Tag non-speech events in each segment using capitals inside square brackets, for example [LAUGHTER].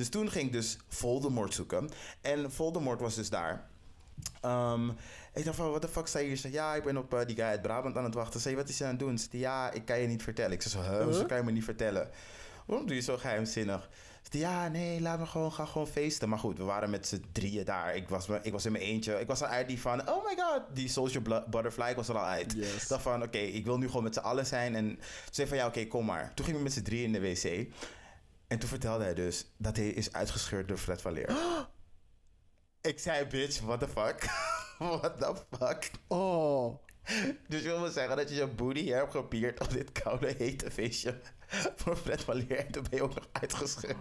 Dus toen ging ik dus Voldemort zoeken. En Voldemort was dus daar. Ehm, ik dacht van, wat de fuck sta je hier? Ze zei, ja, ik ben op eh, die guy uit Brabant aan het wachten. Ze zei, wat is hij aan het doen? Ze zei, ja, ik kan je niet vertellen. Ik zei zo, huh, hoezo kan je me niet vertellen? Waarom doe je zo geheimzinnig? Ze zei, ja, nee, laat me gewoon, ga gewoon feesten. Maar goed, we waren met z'n drieën daar. Ik was, ik was in mijn eentje. Ik was al uit die van, oh my god, die social butterfly, ik was er al uit. Yes. Ik dacht van, oké, ik wil nu gewoon met z'n allen zijn. En ze zei van, ja, oké, kom maar. Toen gingen we met z'n drieën in de wc. En toen vertelde hij dus dat hij is uitgescheurd door Fred van Leer. [GASPS] ik zei, bitch, what the fuck? [LAUGHS] what the fuck? Oh. Dus je wil zeggen dat je je booty hebt gepierd op dit koude, hete feestje [LAUGHS] voor Fred van Leer. En toen ben je ook nog uitgescheurd.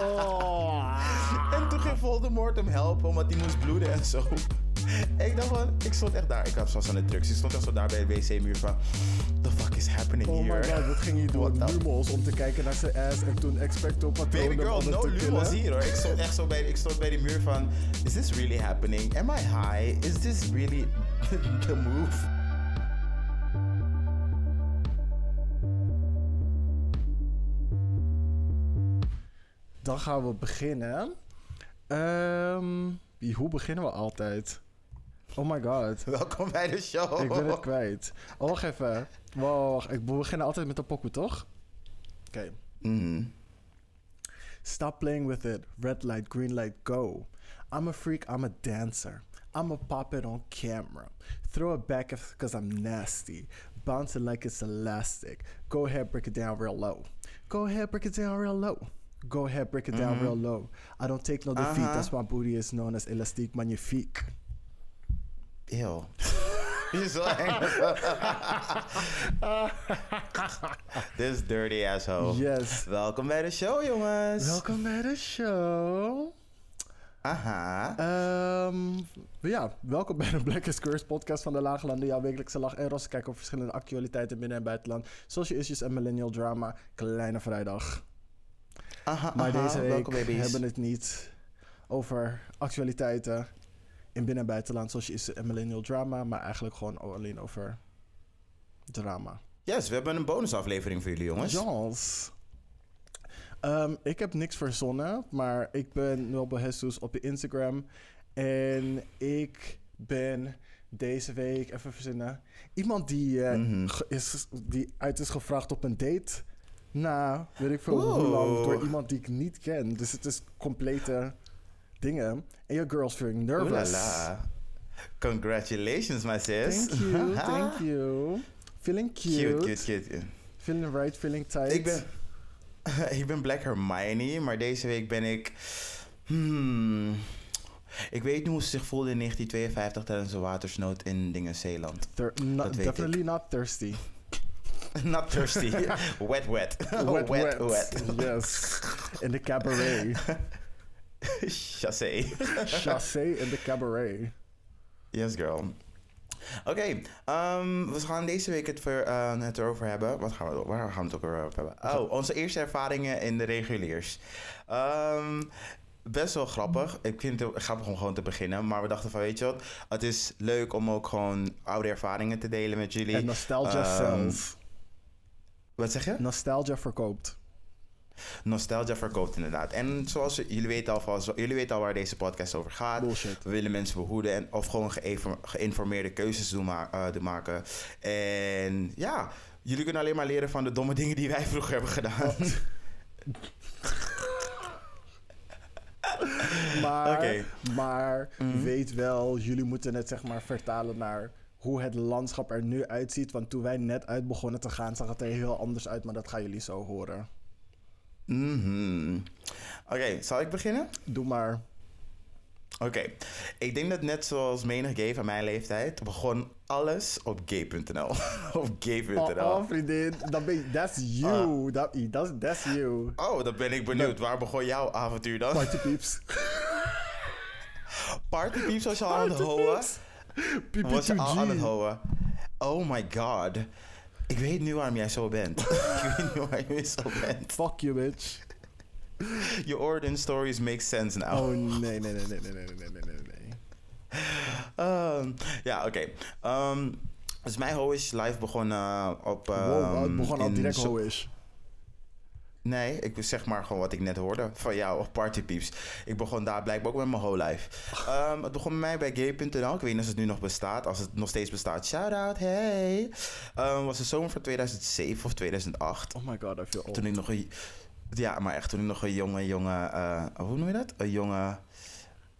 Oh. [LAUGHS] En toen ging Voldemort hem helpen, omdat hij moest bloeden en zo. Ik dacht van, ik stond echt daar. Ik had vast aan de drugs. Ik stond echt zo daar bij de wc-muur van, the fuck is happening Oh here? my god, wat ging je doen? Lumos om te kijken naar zijn ass en toen expecto patronen Baby girl, no lumos hier hoor. Ik stond echt zo bij, ik stond bij die muur van, is this really happening? Am I high? Is this really [LAUGHS] the move? Dan gaan we beginnen. Ehm, hoe beginnen we altijd? Oh my god. [LAUGHS] Welkom bij de show. Ik ben het kwijt. Oh, wacht even. Wacht. Ik, we beginnen altijd met de pokoe, toch? Oké. Mhm. Stop playing with it. Red light, green light, go. I'm a freak, I'm a dancer. I'ma pop it on camera. Throw it back because I'm nasty. Bounce it like it's elastic. Go ahead, break it down real low. Go ahead, break it down real low. Go ahead, break it down real low. I don't take no defeat. Uh-huh. That's why booty is known as elastiek magnifique. Ew. [LAUGHS] Is. [LAUGHS] This dirty asshole. Yes. Welkom bij de show, jongens. Welkom bij de show. Aha. Ehm, ja, welkom bij de Black is Curse podcast van de Lage Landen. Jouw wekelijkse lach en rosse kijk op verschillende actualiteiten binnen en buitenland. Social issues en millennial drama. Kleine vrijdag. Aha, Maar aha. deze week hebben we het niet over actualiteiten in binnen- en buitenland. Social issues en millennial drama. Maar eigenlijk gewoon alleen over drama. Yes, we hebben een bonusaflevering voor jullie, jongens. Jans. Ehm, ik heb niks verzonnen, maar ik ben Nobel Jesus op de Instagram. En ik ben deze week, even verzinnen, iemand die, eh, Mhm. is, die uit is gevraagd op een date. Na, weet ik veel hoe lang, door iemand die ik niet ken. Dus het is complete dingen. En your girl's feeling nervous. Oeh la la. Congratulations, my sis. Thank you, [LAUGHS] thank you. Feeling cute. Cute, cute, cute. Feeling right, feeling tight. Ik ben, [LAUGHS] ik ben Black Hermione, maar deze week ben ik... Hmm, ik weet niet hoe ze zich voelde in 1952 tijdens de watersnood in dingen Zeeland. Not- definitely not thirsty. [LAUGHS] Not thirsty. [LAUGHS] wet, wet. [LAUGHS] wet, wet. wet. Yes. In de cabaret. Chassé. Chassé in de cabaret. Yes, girl. Oké, ehm, we gaan deze week het, ver, eh, het erover hebben. Wat gaan we, waar gaan we het ook over hebben? Oh, onze eerste ervaringen in de reguliers. Ehm, best wel grappig. Ik vind het grappig om gewoon te beginnen. Maar we dachten van, weet je wat? Het is leuk om ook gewoon oude ervaringen te delen met jullie. En nostalgia Ehm, sells. Wat zeg je? Nostalgia verkoopt. Nostalgia verkoopt inderdaad. En zoals jullie weten al, jullie weten al waar deze podcast over gaat. Bullshit. We willen mensen behoeden en, of gewoon geïnfor- geïnformeerde keuzes doen, ma- eh, doen maken. En ja, jullie kunnen alleen maar leren van de domme dingen die wij [LAUGHS] vroeger hebben gedaan. [LAUGHS] Maar, Oké. maar Mhm. weet wel, jullie moeten het zeg maar vertalen naar hoe het landschap er nu uitziet. Want toen wij net uit begonnen te gaan, zag het er heel anders uit. Maar dat gaan jullie zo horen. Mhm. Oké, zal ik beginnen? Doe maar. Oké, ik denk dat net zoals menig gay van mijn leeftijd begon alles op gay.nl. [LAUGHS] op gay.nl. Oh, oh, vriendin, dat ben je, that's you. Dat that's, that's you. Oh, dan ben ik benieuwd. Waar begon jouw avontuur dan? Party peeps. [LAUGHS] Partypieps was je al aan het houden? Was je al aan het PP2G. houden? Oh my god. Ik weet nu waarom jij zo bent. [LAUGHS] ik weet nu waarom je zo bent. Fuck you, bitch. Je origin stories make sense now. Oh, nee, nee, nee, nee, nee, nee, nee, nee, nee. Ehm, ja, oké. Ehm, dus mijn Hoish live begon eh, op... wow, het ehm, begon al in direct Zo- hoish. Nee, ik zeg maar gewoon wat ik net hoorde van jou of Partypieps. Ik begon daar blijkbaar ook met mijn whole life. Ehm, het begon bij mij bij gay.nl. Ik weet niet of het nu nog bestaat. Als het nog steeds bestaat, shout out, hey. Ehm, was de zomer van 2007 of 2008. Oh my god, I feel old. Toen ik nog een... Ja, maar echt toen ik nog een jonge, jonge... eh, hoe noem je dat? Een jonge...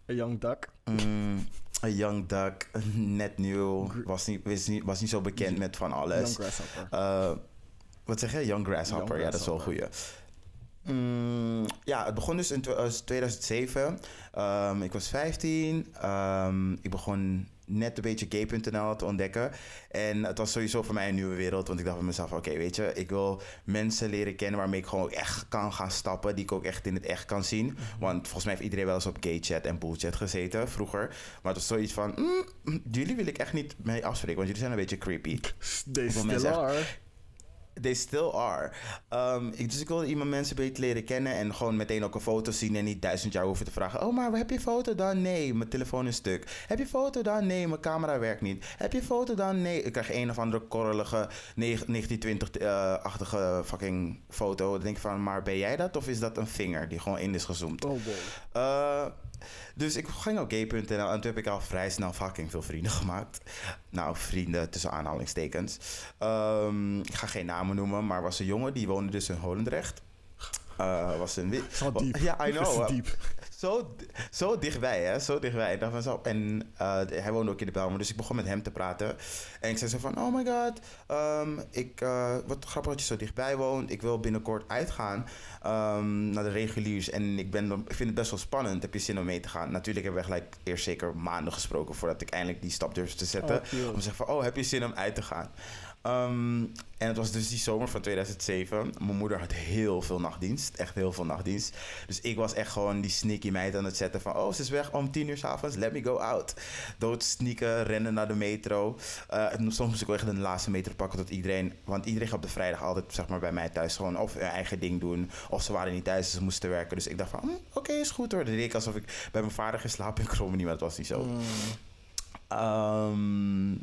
A young duck. mm, een young duck, net nieuw. Was niet, was niet, was niet zo bekend met van Young alles. grasshopper. Eh, wat zeg je? Young Grasshopper. Young Ja, dat is wel een goeie. Mm, ja, het begon dus in tw- eh, 2007. Ehm, ik was 15. Ehm, ik begon net een beetje gay.nl te ontdekken. En het was sowieso voor mij een nieuwe wereld. Want ik dacht bij mezelf, oké, weet je... ik wil mensen leren kennen waarmee ik gewoon echt kan gaan stappen. Die ik ook echt in het echt kan zien. Want volgens mij heeft iedereen wel eens op gaychat en bullchat gezeten vroeger. Maar het was zoiets van... mm, jullie wil ik echt niet mee afspreken. Want jullie zijn een beetje creepy. Mensen echt-. They still are. Ehm, ik, dus ik wilde iemand mensen beter leren kennen en gewoon meteen ook een foto zien en niet duizend jaar hoeven te vragen. Oh, maar heb je foto dan? Nee, mijn telefoon is stuk. Heb je foto dan? Nee, mijn camera werkt niet. Heb je foto dan? Nee. Ik krijg een of andere korrelige 1920-achtige fucking foto. Dan denk ik van, maar ben jij dat of is dat een vinger die gewoon in is gezoomd? Oh boy. Eh, dus ik ging op gay.nl en toen heb ik al vrij snel fucking veel vrienden [LAUGHS] gemaakt. Nou, vrienden tussen aanhalingstekens. Ehm, ik ga geen namen noemen, maar was een jongen die woonde dus in Holendrecht. Eh, was een wi- Zo diep. Ja, I know. diep. Zo, zo dichtbij, hè? Zo dichtbij. Dacht van zo. En eh, hij woonde ook in de Belmer, dus ik begon met hem te praten. En ik zei zo van, oh my god, ehm, ik, eh, wat grappig dat je zo dichtbij woont. Ik wil binnenkort uitgaan ehm, naar de reguliers. En ik, ben, ik vind het best wel spannend. Heb je zin om mee te gaan? Natuurlijk hebben we gelijk eerst zeker maanden gesproken voordat ik eindelijk die stap durfde te zetten. Oh, om te zeggen van, oh, heb je zin om uit te gaan? Ehm, en het was dus die zomer van 2007. Mijn moeder had heel veel nachtdienst. Echt heel veel nachtdienst. Dus ik was echt gewoon die sneaky meid aan het zetten van... Oh, ze is weg om tien uur s'avonds. Let me go out. Doodsneaken, rennen naar de metro. Eh, soms moest ik wel echt de laatste metro pakken tot iedereen... Want iedereen ging op de vrijdag altijd zeg maar, bij mij thuis gewoon... Of hun eigen ding doen. Of ze waren niet thuis, dus ze moesten werken. Dus ik dacht van, hm, oké, is goed hoor. Dan deed ik alsof ik bij mijn vader geslapen in niet, maar dat was niet zo. Mm. Ehm,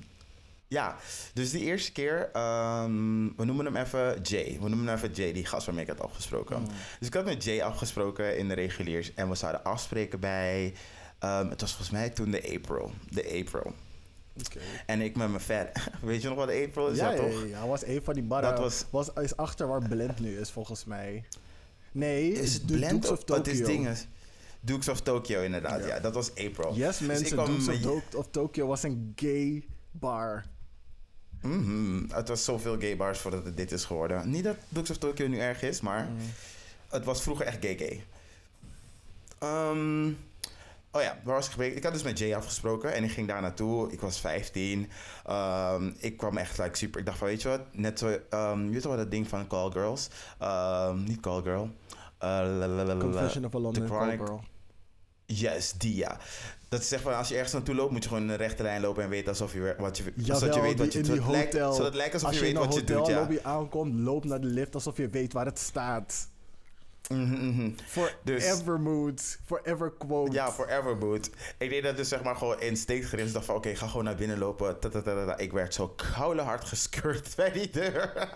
ja, dus die eerste keer, ehm, we noemen hem even Jay. We noemen hem even Jay, die gast waarmee ik had afgesproken. Mm. Dus ik had met Jay afgesproken in de reguliers en we zouden afspreken bij, ehm, het was volgens mij toen de April. De April. En ik met mijn vet. [LAUGHS] Weet je nog wat de April is? Ja, Ja, ja, toch? ja, was een van die barren. Dat was- was... is achter waar Blend nu is, volgens mij. Nee, Is het Blend Dukes of of Tokyo. wat is dingen? Dukes of Tokyo inderdaad, Ja. ja. Dat was April. Yes, Dus mensen, Dukes of Tokyo was een gay bar. Mhm. Het was zoveel gay bars voordat het dit is geworden. Niet dat Dukes of Tokyo nu erg is, maar Mm. het was vroeger echt gay gay. Ehm, oh ja, waar was ik gebleven? Ik had dus met Jay afgesproken en ik ging daar naartoe. Ik was 15. Ehm, ik kwam echt like, super. Ik dacht van, weet je wat? Net zo, ehm, je weet toch wel dat ding van Call Girls? Niet Call Girl. Eh. Confession of a London Call Girl. Yes, die ja. Dat is zeg van, als je ergens naartoe loopt, moet je gewoon in een rechte lijn lopen en weten alsof je, wat je, zodat je weet wat je die zodat het lijkt, hotel. zodat het lijkt alsof Als je je weet wat je doet, ja. hotellobby aankomt, loop naar de lift alsof je weet waar het staat. Mhm, mhm. Dus- Forever mood. Forever quote. Ja, forever boot. Ik deed dat dus zeg maar gewoon instinctgericht. Ik dacht van oké, ga gewoon naar binnen lopen. Ta, ta, ta. Ik werd zo koude hard gescheurd [LAUGHS] bij die deur.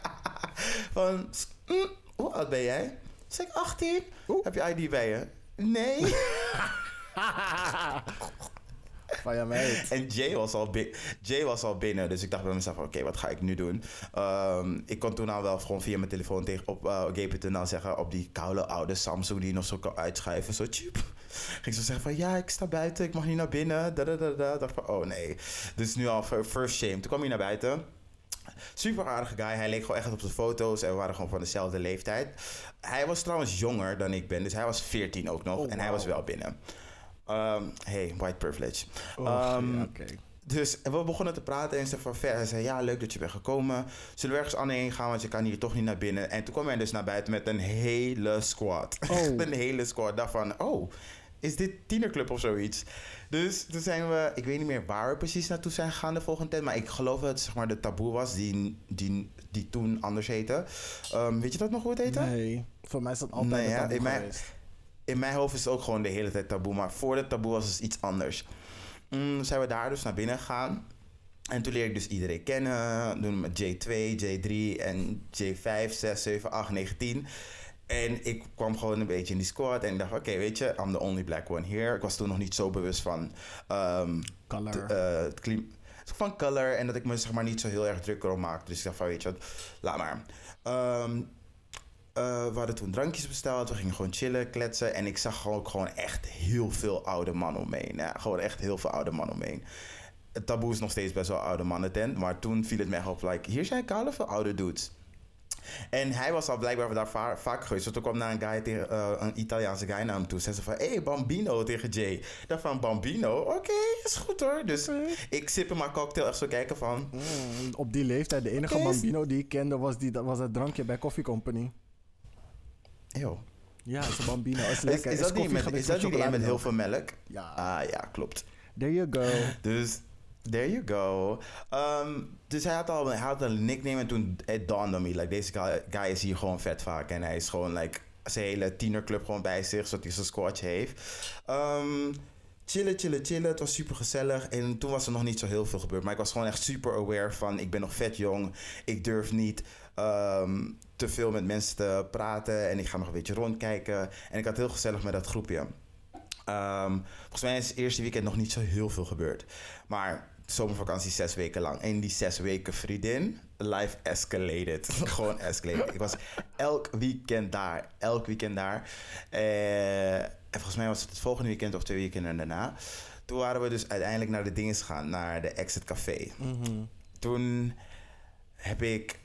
van, mm, hoe oud ben jij? Zeg ik 18? Oeh. Heb je ID bij je? Nee. [LAUGHS] Van meid. en Jay was, al bi- Jay was al binnen. Dus ik dacht bij mezelf, oké, wat ga ik nu doen? Ehm, ik kon toen al wel gewoon via mijn telefoon tegen op uh, gay.nl zeggen... op die koude oude Samsung die je nog zo kan uitschuiven. Zo tjoep. Ging ik zo zeggen van, ja, ik sta buiten. Ik mag niet naar binnen. Da, da, da, da. dacht van, oh nee. Dus nu al fir- first shame. Toen kwam hij naar buiten. Super aardige guy. Hij leek gewoon echt op de foto's. En we waren gewoon van dezelfde leeftijd. Hij was trouwens jonger dan ik ben. Dus hij was 14 ook nog. Oh, en hij was wel binnen. Ehm, hey, white privilege. Oh, ja, oké. Dus we begonnen te praten en ze van ver. Hij zei, ja, leuk dat je bent gekomen. Zullen we ergens anders heen gaan, want je kan hier toch niet naar binnen. En toen kwam hij dus naar buiten met een hele squad. Oh. [LAUGHS] Een hele squad. Daarvan, oh, is dit tienerclub of zoiets? Dus toen zijn we, ik weet niet meer waar we precies naartoe zijn gegaan de volgende tijd. Maar ik geloof dat het zeg maar de taboe was die, die, die toen anders heette. Ehm, weet je dat nog hoe het heette? Nee, voor mij is dat altijd Nee, taboe in mijn- in mijn hoofd is het ook gewoon de hele tijd taboe. Maar voor de taboe was het iets anders. Mm, zijn we daar dus naar binnen gegaan. En toen leerde ik dus iedereen kennen. Doen met J2, J3 en J5, 6, 7, 8, 9, 10. En ik kwam gewoon een beetje in die squad en ik dacht, oké, weet je, I'm the only black one here. Ik was toen nog niet zo bewust van ehm, Color. eh, het klim- van color en dat ik me zeg maar niet zo heel erg druk erom maakte. Dus ik dacht van, weet je wat, laat maar. Ehm, eh, we hadden toen drankjes besteld, we gingen gewoon chillen, kletsen. En ik zag gewoon, ook gewoon echt heel veel oude mannen omheen. Ja, gewoon echt heel veel oude mannen omheen. Het taboe is nog steeds best wel oude mannen tent. Maar toen viel het me echt op, like, hier zijn koude veel oude dudes. En hij was al blijkbaar daar va- vaak geweest. Toen kwam naar een guy tegen, eh, een Italiaanse guy naar hem toe. Zei ze van, hey, Bambino tegen Jay. Dacht van, Bambino? Oké, is goed hoor. Dus ik sip in mijn cocktail echt zo kijken van... Mm, op die leeftijd, de enige bambino die ik kende was, die, dat was het drankje bij Coffee Company. Yo. Ja, is een bambino. Is Is, lekker. is, dat niet met, is dat die met heel veel melk? Ja, Ah ja, klopt. there you go. Dus, there you go. Ehm, dus hij had al hij had een nickname en toen it dawned on me. Like, deze guy, is hier gewoon vet vaak. En hij is gewoon like, zijn hele tienerclub gewoon bij zich, zodat hij zijn squatje heeft. Ehm, chillen, chillen, chillen. Het was super gezellig. En toen was er nog niet zo heel veel gebeurd. Maar ik was gewoon echt super aware van... ik ben nog vet jong. Ik durf niet ehm, te veel met mensen te praten. En ik ga nog een beetje rondkijken. En ik had heel gezellig met dat groepje. Ehm, volgens mij is het eerste weekend nog niet zo heel veel gebeurd. Maar zomervakantie zes weken lang. En die zes weken vriendin, life escalated. [LAUGHS] Gewoon escalated. Ik was elk weekend daar. Elk weekend daar. Eh, en volgens mij was het het volgende weekend of twee weekenden daarna. Toen waren we dus uiteindelijk naar de dingen gegaan. Naar de Exit Café. Mhm. Toen heb ik,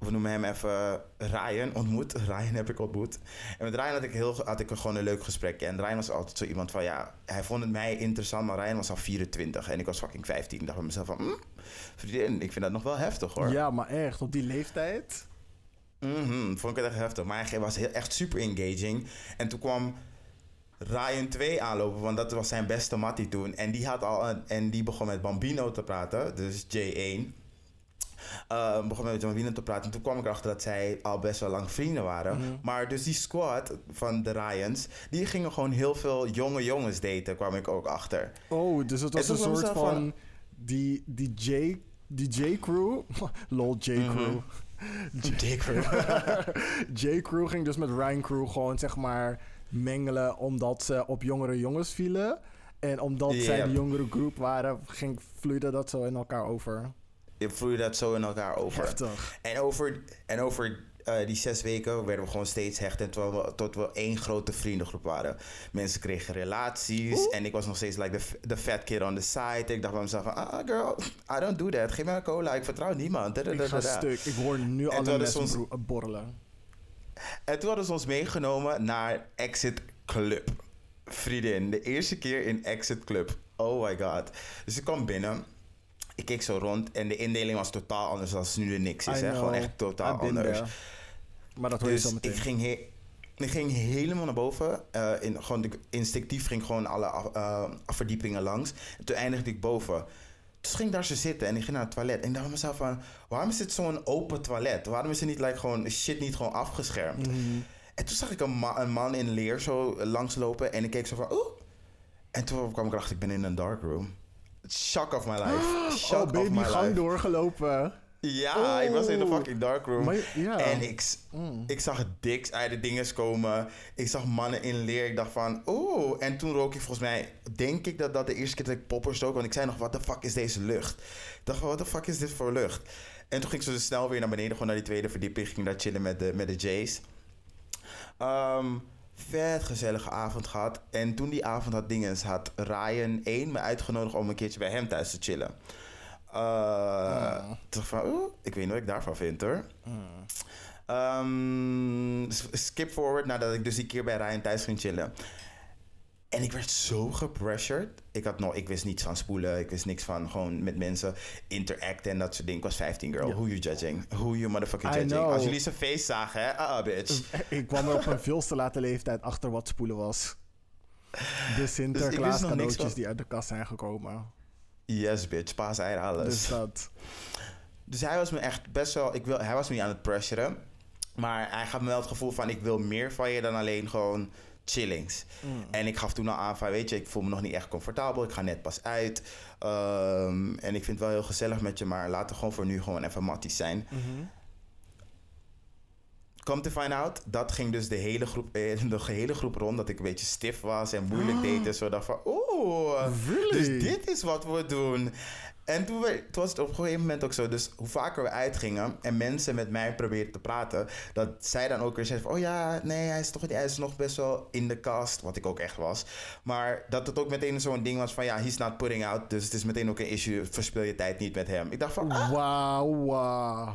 we noemen hem even Ryan ontmoet. [LAUGHS] Ryan heb ik ontmoet. En met Ryan had ik, heel, had ik gewoon een leuk gesprek. En Ryan was altijd zo iemand van, ja, hij vond het mij interessant, maar Ryan was al 24 en ik was fucking 15. Ik dacht bij mezelf van, hm, vriendin, ik vind dat nog wel heftig hoor. Ja, maar echt, op die leeftijd. Mhm, vond ik het echt heftig. Maar hij was heel, echt super engaging. En toen kwam Ryan 2 aanlopen, want dat was zijn beste mattie toen. En die, had al een, en die begon met Bambino te praten, dus J1. Uh, begon met Bambino te praten. En toen kwam ik erachter dat zij al best wel lang vrienden waren. Mhm. Maar dus die squad van de Ryans, die gingen gewoon heel veel jonge jongens daten, kwam ik ook achter. Oh, dus het was En een soort van, van- die, die J, die J-crew. [LAUGHS] Lol, J-crew. [LAUGHS] J-crew. [LAUGHS] J-crew ging dus met Ryan crew gewoon zeg maar mengelen omdat ze op jongere jongens vielen. En omdat zij de jongere groep waren, ging, vloeide dat zo in elkaar over. Je vloeide dat zo in elkaar over. Heftig. En over, en over eh, die zes weken werden we gewoon steeds hecht. En tot we, tot we één grote vriendengroep waren. Mensen kregen relaties. En ik was nog steeds like the, the fat kid on the side. Ik dacht bij mezelf van... Ah, girl, I don't do that. Geef mij een cola. Ik vertrouw niemand. Da, da, Ik ga stuk. Ik hoor nu toen alle mensen ons- borrelen. En toen hadden ze ons meegenomen naar Exit Club. Vriendin, de eerste keer in Exit Club. Oh my god. Dus ik kwam binnen. Ik keek zo rond. En de indeling was totaal anders dan nu er niks is. Hè? Gewoon echt totaal anders. there. Maar dat hoor je Dus zo meteen. ik ging, he- ik ging helemaal naar boven. eh, in, gewoon, ik- instinctief ging ik gewoon alle af- eh, verdiepingen langs. En toen eindigde ik boven. Dus ging ik daar zo zitten en ik ging naar het toilet. En ik dacht bij mezelf van... Waarom is dit zo'n open toilet? Waarom is er niet like, gewoon shit niet gewoon afgeschermd? Mhm. En toen zag ik een, ma- een man in leer zo langslopen. En ik keek zo van... Oeh. En toen kwam ik erachter, ik ben in een dark room. Shock of my life. [GASPS] Shock Oh, ben je die gang life. doorgelopen? Ja, ik was in de Oh. fucking dark room. En ik, Mm. ik zag diks uit de dinges komen. Ik zag mannen in leer. Ik dacht van, oeh. En toen rook ik volgens mij, denk ik dat dat de eerste keer dat ik poppers rook. Want ik zei nog, wat de fuck is deze lucht? Ik dacht van, wat de fuck is dit voor lucht? En toen ging ik zo snel weer naar beneden, gewoon naar die tweede verdieping. Ging daar chillen met de, met de Jays. Ehm, vet gezellige avond gehad. En toen die avond had dinges, had Ryan 1 me uitgenodigd om een keertje bij hem thuis te chillen. Eh, Ah. Toen dacht ik van, oeh, ik weet niet wat ik daarvan vind hoor. Mm. Ehm, skip forward nadat ik dus die keer bij Ryan thuis ging chillen. En ik werd zo gepressured. Ik, had nog, ik wist niets van spoelen. Ik wist niks van gewoon met mensen interacten en dat soort dingen. Ik was 15, girl. Ja. Who you judging? Who you motherfucking I judging? know. Als jullie zijn face zagen, hè? Ah, ah, bitch. [LAUGHS] Ik kwam er op een veel te late leeftijd achter wat spoelen was. De Sinterklaas Dus nog niks cadeautjes van- die uit de kast zijn gekomen. Yes, bitch. Paas, eieren, alles. Dus dat. Dus hij was me echt best wel... Ik wil, hij was me niet aan het pressuren. Maar hij gaf me wel het gevoel van... Ik wil meer van je dan alleen gewoon chillings. Mm. En ik gaf toen al aan van... Weet je, ik voel me nog niet echt comfortabel. Ik ga net pas uit. Ehm, en ik vind het wel heel gezellig met je. Maar laten we gewoon voor nu gewoon even matties zijn. Mhm. come to find out, dat ging dus de hele groep, eh, [LAUGHS] de gehele groep rond. Dat ik een beetje stif was en moeilijk deed. En zo dacht van, oeh, Really? dus dit is wat we doen. En toen, we, toen was het op een gegeven moment ook zo. Dus hoe vaker we uitgingen en mensen met mij probeerden te praten, dat zij dan ook weer zeiden van, oh ja, nee, hij is toch hij is nog best wel in de cast, wat ik ook echt was. Maar dat het ook meteen zo'n ding was van, ja, he's not putting out, dus het is meteen ook een issue. Verspil je tijd niet met hem. Ik dacht van, ah.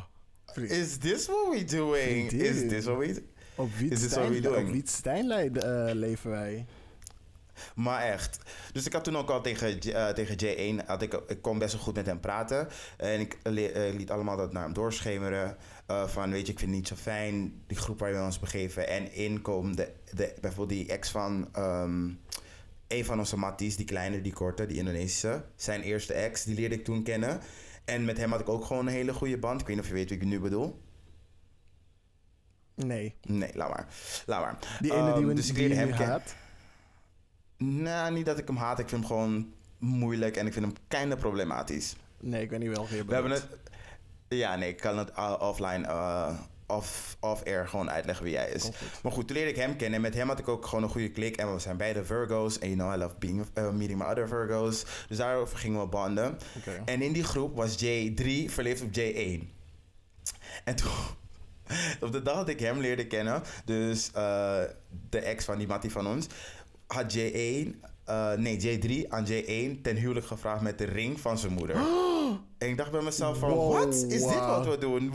Vriend, is this what we doing? Vriendin. Is this what we Op what we Wietstein, doing? op Wietsteinlijn eh, leven wij. Maar echt. Dus ik had toen ook al tegen, eh, tegen J1, had ik, ik kon best wel goed met hem praten. En ik eh, liet allemaal dat naar hem doorschemeren. eh, van, weet je, ik vind het niet zo fijn, die groep waar we ons begeven. En in komt de, de, bijvoorbeeld die ex van ehm, een van onze matties, die kleine, die korte, die Indonesische. Zijn eerste ex, die leerde ik toen kennen. En met hem had ik ook gewoon een hele goede band. Ik weet niet of je weet wie ik nu bedoel. Nee. Nee, laat maar. Laat maar. Die ene die Ehm, we dus ik leerde hem kennen. Nou, niet dat ik hem haat. Ik vind hem gewoon moeilijk en ik vind hem kinda problematisch. Nee, ik weet niet welke je We hebben bedoelt. het... Ja, nee, ik kan het uh, offline, uh, off, off-air gewoon uitleggen wie hij is. Maar goed, toen leerde ik hem kennen. En met hem had ik ook gewoon een goede klik. En we zijn beide Virgo's. En you know, I love being, uh, meeting my other Virgo's. Dus daarover gingen we banden. Oké. En in die groep was J3 verliefd op J1. En toen... [LAUGHS] Op de dag dat ik hem leerde kennen, dus uh, de ex van die mattie van ons, had J1, uh, nee J3 aan J1 ten huwelijk gevraagd met de ring van zijn moeder. [GASPS] En ik dacht bij mezelf van, Wow, wat is dit wat we doen?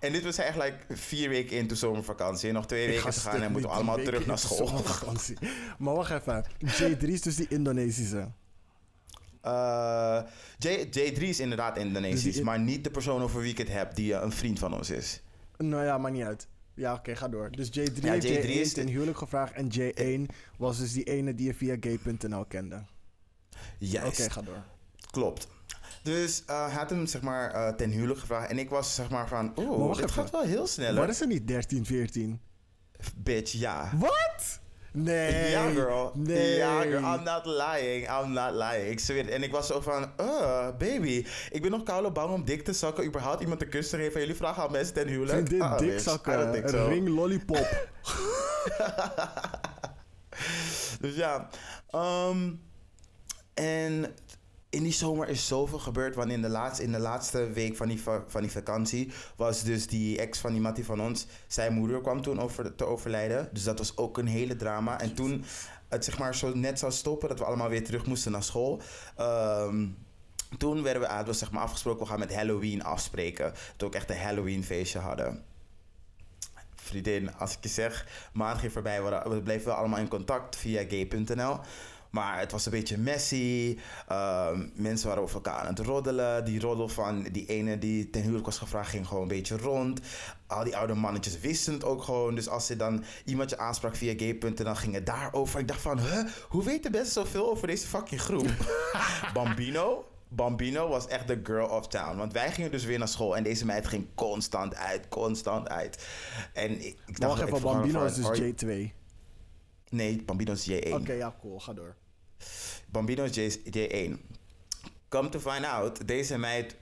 En dit was eigenlijk vier weken into zomervakantie. En nog twee Ik weken te gaan en moeten we allemaal terug naar in de school. zomervakantie. maar wacht even. J3 is dus die Indonesische. Uh, J, J3 is inderdaad Indonesisch, Dus maar niet de persoon over wie ik het heb, die uh, een vriend van ons is. Nou ja, maakt niet uit. Ja, oké, ga door. Dus J3 Ja, heeft J3 J1 is ten huwelijk gevraagd en J1 was dus die ene die je via gay.nl kende. Oké, Juist. ga door. Klopt. Dus uh, hij had hem zeg maar uh, ten huwelijk gevraagd. En ik was zeg maar van, dit even. gaat wel heel snel. Waar is er niet 13, 14? Bitch, ja. Wat? Nee. Ja, girl. Nee. Ja, girl. I'm not lying. I'm not lying. Ik zweer het. En ik was zo van, uh, baby. Ik ben nog koude bang om dik te zakken. Überhaupt iemand te kussen geven. Jullie vragen aan mensen ten huwelijk. Ah, don't dikzakken, think een so. ring lollipop. [LAUGHS] [LAUGHS] Dus ja. ehm, en in die zomer is zoveel gebeurd. Want in de laatste, in de laatste week van die, va- van die vakantie was dus die ex van die Mattie van ons. Zijn moeder kwam toen over, te overlijden. Dus dat was ook een hele drama. En toen het zeg maar zo net zou stoppen, dat we allemaal weer terug moesten naar school. ehm, toen werden we, hadden we zeg maar afgesproken, we gaan met Halloween afspreken. Dat we ook echt een Halloween feestje hadden. Vriendin, als ik je zeg, maand ging voorbij, we, we bleven wel allemaal in contact via gay.nl. Maar het was een beetje messy. Ehm, mensen waren over elkaar aan het roddelen. Die roddel van die ene die ten huwelijk was gevraagd ging gewoon een beetje rond. Al die oude mannetjes wisten het ook gewoon. Dus als ze dan iemand je aansprak via gay.nl, ging het daarover. Ik dacht van, huh, hoe weten mensen zoveel over deze fucking groep? [LAUGHS] Bambino, Bambino was echt de girl of town. Want wij gingen dus weer naar school en deze meid ging constant uit, constant uit. En ik, dacht, wacht even, Bambino is dus "Are you-" J2. Nee, Bambino is J1. Oké, ja, cool. Ga door. Bambino is J, J1. Come to find out, deze meid...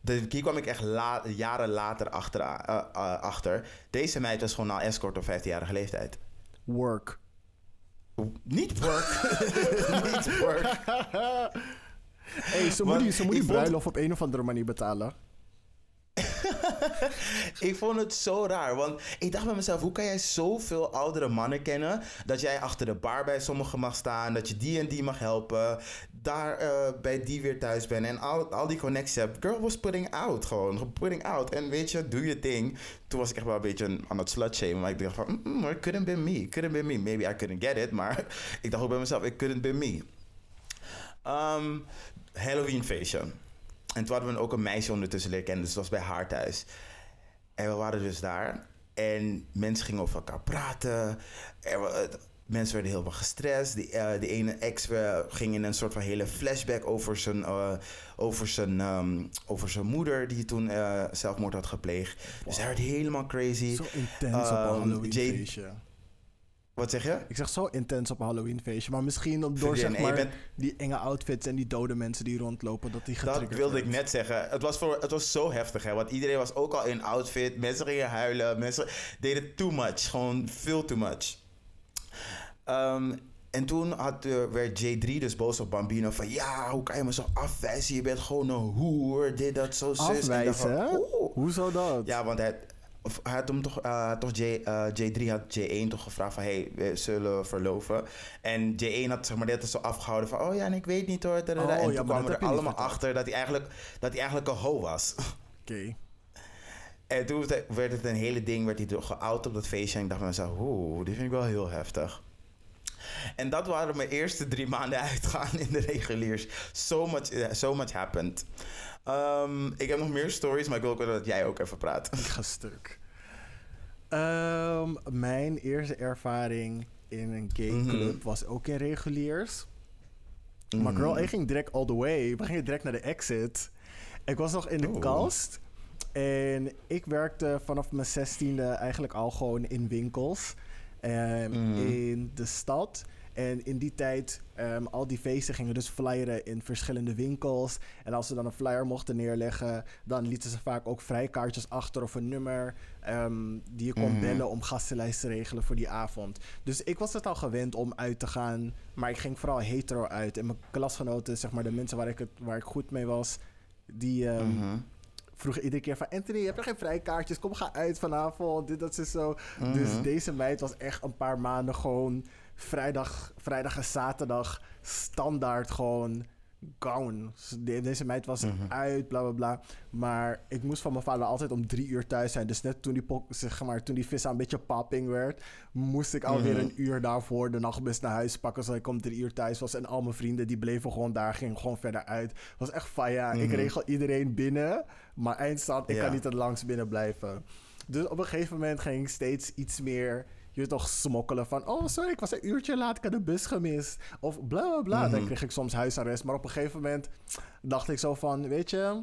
De, hier kwam ik echt la- jaren later achter, eh, eh, achter. Deze meid was gewoon al escort op 15-jarige leeftijd. Work. Niet work. [LAUGHS] Niet work. [LAUGHS] hey, ze moet Want die, ze moet ik die bruiloft op een of andere manier betalen. [LAUGHS] ik vond het zo raar. Want ik dacht bij mezelf, hoe kan jij zoveel oudere mannen kennen? Dat jij achter de bar bij sommigen mag staan. Dat je die en die mag helpen. Daar eh, bij die weer thuis bent. En al, al die connecties hebt. Girl was putting out gewoon. Putting out. En weet je, doe je ding. Toen was ik echt wel een beetje aan het slutshamen. Maar ik dacht van, mm, mm, it couldn't be me. Couldn't be me. Maybe I couldn't get it. Maar [LAUGHS] ik dacht ook bij mezelf, it couldn't be me. Ehm, Halloween feestje. En toen hadden we ook een meisje ondertussen leren kennen. Dus dat was bij haar thuis. En we waren dus daar. En mensen gingen over elkaar praten. Er, mensen werden heel erg gestrest. Die, eh, die ene ex ging in een soort van hele flashback over zijn, eh, over zijn, ehm, over zijn moeder... die toen eh, zelfmoord had gepleegd. Dus hij werd helemaal crazy. Zo intens op een Ehm, Halloween. Wat zeg je? Ik zeg zo intens op een Halloweenfeestje. Maar misschien om door zeg maar, bent- die enge outfits en die dode mensen die rondlopen, dat die Dat wilde ik net zeggen. Het was, voor, het was zo heftig, hè. Want iedereen was ook al in outfit. Mensen gingen huilen. Mensen deden too much. Gewoon veel too much. Ehm, en toen had, eh, werd J3 dus boos op Bambino. Van ja, hoe kan je me zo afwijzen? Je bent gewoon een hoer. Dit, dat, zo, zus. En dacht Afwijzen, oeh. Hoezo dat? Ja, want hij, of hij had hem toch, eh, toch J, eh, J3 had J1 toch gevraagd van... hey, we zullen verloven. En J1 had zeg maar net zo afgehouden van... oh ja, en ik weet niet hoor. Oh, en ja, toen kwamen er allemaal achter dat hij, eigenlijk, dat hij eigenlijk een ho was. Oké. en toen werd het een hele ding, werd hij geout op dat feestje. En ik dacht van mezelf, oeh, dit vind ik wel heel heftig. En dat waren mijn eerste drie maanden [LAUGHS] uitgaan in de reguliers. So much, eh, so much happened. Ehm, ik heb nog meer stories, maar ik wil ook dat jij ook even praat. Ik ga stuk. Ehm, mijn eerste ervaring in een gay Mhm. club was ook in reguliers. Maar Mhm. girl, ik ging direct all the way. We gingen direct naar de exit. Ik was nog in de kast. En ik werkte vanaf mijn zestiende eigenlijk al gewoon in winkels. ehm, Mhm. In de stad. En in die tijd, ehm, al die feesten gingen dus flyeren in verschillende winkels. En als ze dan een flyer mochten neerleggen, dan lieten ze vaak ook vrijkaartjes achter of een nummer ehm, die je kon Mhm. bellen om gastenlijst te regelen voor die avond. Dus ik was het al gewend om uit te gaan, maar ik ging vooral hetero uit. En mijn klasgenoten, zeg maar de mensen waar ik, het, waar ik goed mee was, die vroegen iedere keer van... Anthony, heb je geen vrijkaartjes? Kom, ga uit vanavond. Dit, dat is zo. Mhm. Dus deze meid was echt een paar maanden gewoon... Vrijdag, vrijdag en zaterdag standaard gewoon de- Deze meid was Mhm. uit, bla bla bla. Maar ik moest van mijn vader altijd om drie uur thuis zijn. Dus net toen die, zeg maar, toen die vis een beetje popping werd... moest ik alweer Mhm. een uur daarvoor de nachtbus naar huis pakken... zodat ik om drie uur thuis was. En al mijn vrienden die bleven gewoon daar, gingen gewoon verder uit. Het was echt van ja, ik Mhm. regel iedereen binnen... maar eindstand, ik Ja. kan niet te langs binnen blijven. Dus op een gegeven moment ging ik steeds iets meer... Je toch smokkelen van... Oh, sorry, ik was een uurtje laat, ik had de bus gemist. Of bla bla bla. Dan Mhm. kreeg ik soms huisarrest. Maar op een gegeven moment dacht ik zo van... Weet je...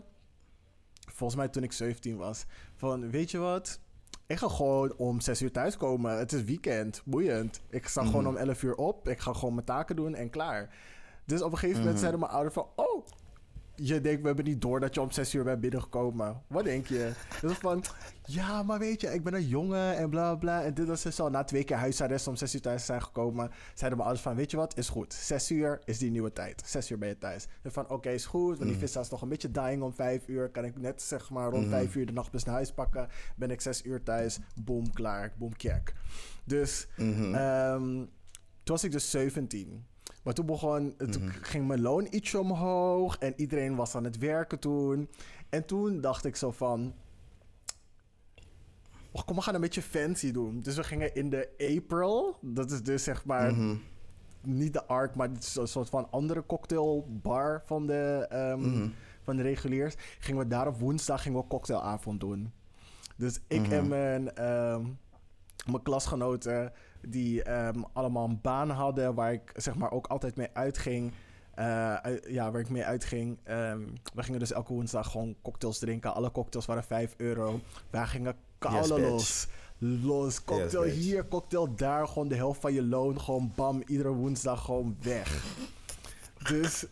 Volgens mij toen ik 17 was. Van, weet je wat? Ik ga gewoon om 6 uur thuiskomen. Het is weekend. Boeiend. Ik sta gewoon Mhm. om 11 uur op. Ik ga gewoon mijn taken doen en klaar. Dus op een gegeven moment Mhm. zeiden mijn ouders van... Oh, je denkt, we hebben niet door dat je om 6 uur bent binnengekomen. Wat denk je? Dus van, ja, maar weet je, ik ben een jongen en bla bla bla. En dit was dus al na twee keer huisarrest om 6 uur thuis te zijn gekomen. Zeiden mijn ouders van, weet je wat, is goed. 6 uur is die nieuwe tijd. 6 uur ben je thuis. Dus van, oké, is goed. Want die Mhm. vis is nog een beetje dying om 5 uur. Kan ik net zeg maar rond Mhm. 5 uur de nachtbus naar huis pakken. Ben ik 6 uur thuis. Boom, klaar. Boom, kijk. Dus Mhm. Ehm, toen was ik dus 17. Maar toen begon, toen Mhm. ging mijn loon ietsje omhoog en iedereen was aan het werken toen. En toen dacht ik zo van, oh, kom we gaan een beetje fancy doen. Dus we gingen in de April, dat is dus zeg maar Mhm. niet de Ark, maar het is een soort van andere cocktailbar van de, ehm, Mhm. van de reguliers. Gingen we daar op woensdag gingen we cocktailavond doen. Dus ik en mijn, ehm, mijn klasgenoten, die ehm, allemaal een baan hadden waar ik zeg maar ook altijd mee uitging. eh, uit- ja, waar ik mee uitging. Ehm, we gingen dus elke woensdag gewoon cocktails drinken. Alle cocktails waren 5 euro. Wij gingen koude los. Los, cocktail hier, cocktail daar. Gewoon de helft van je loon. Gewoon bam, iedere woensdag gewoon weg. Dus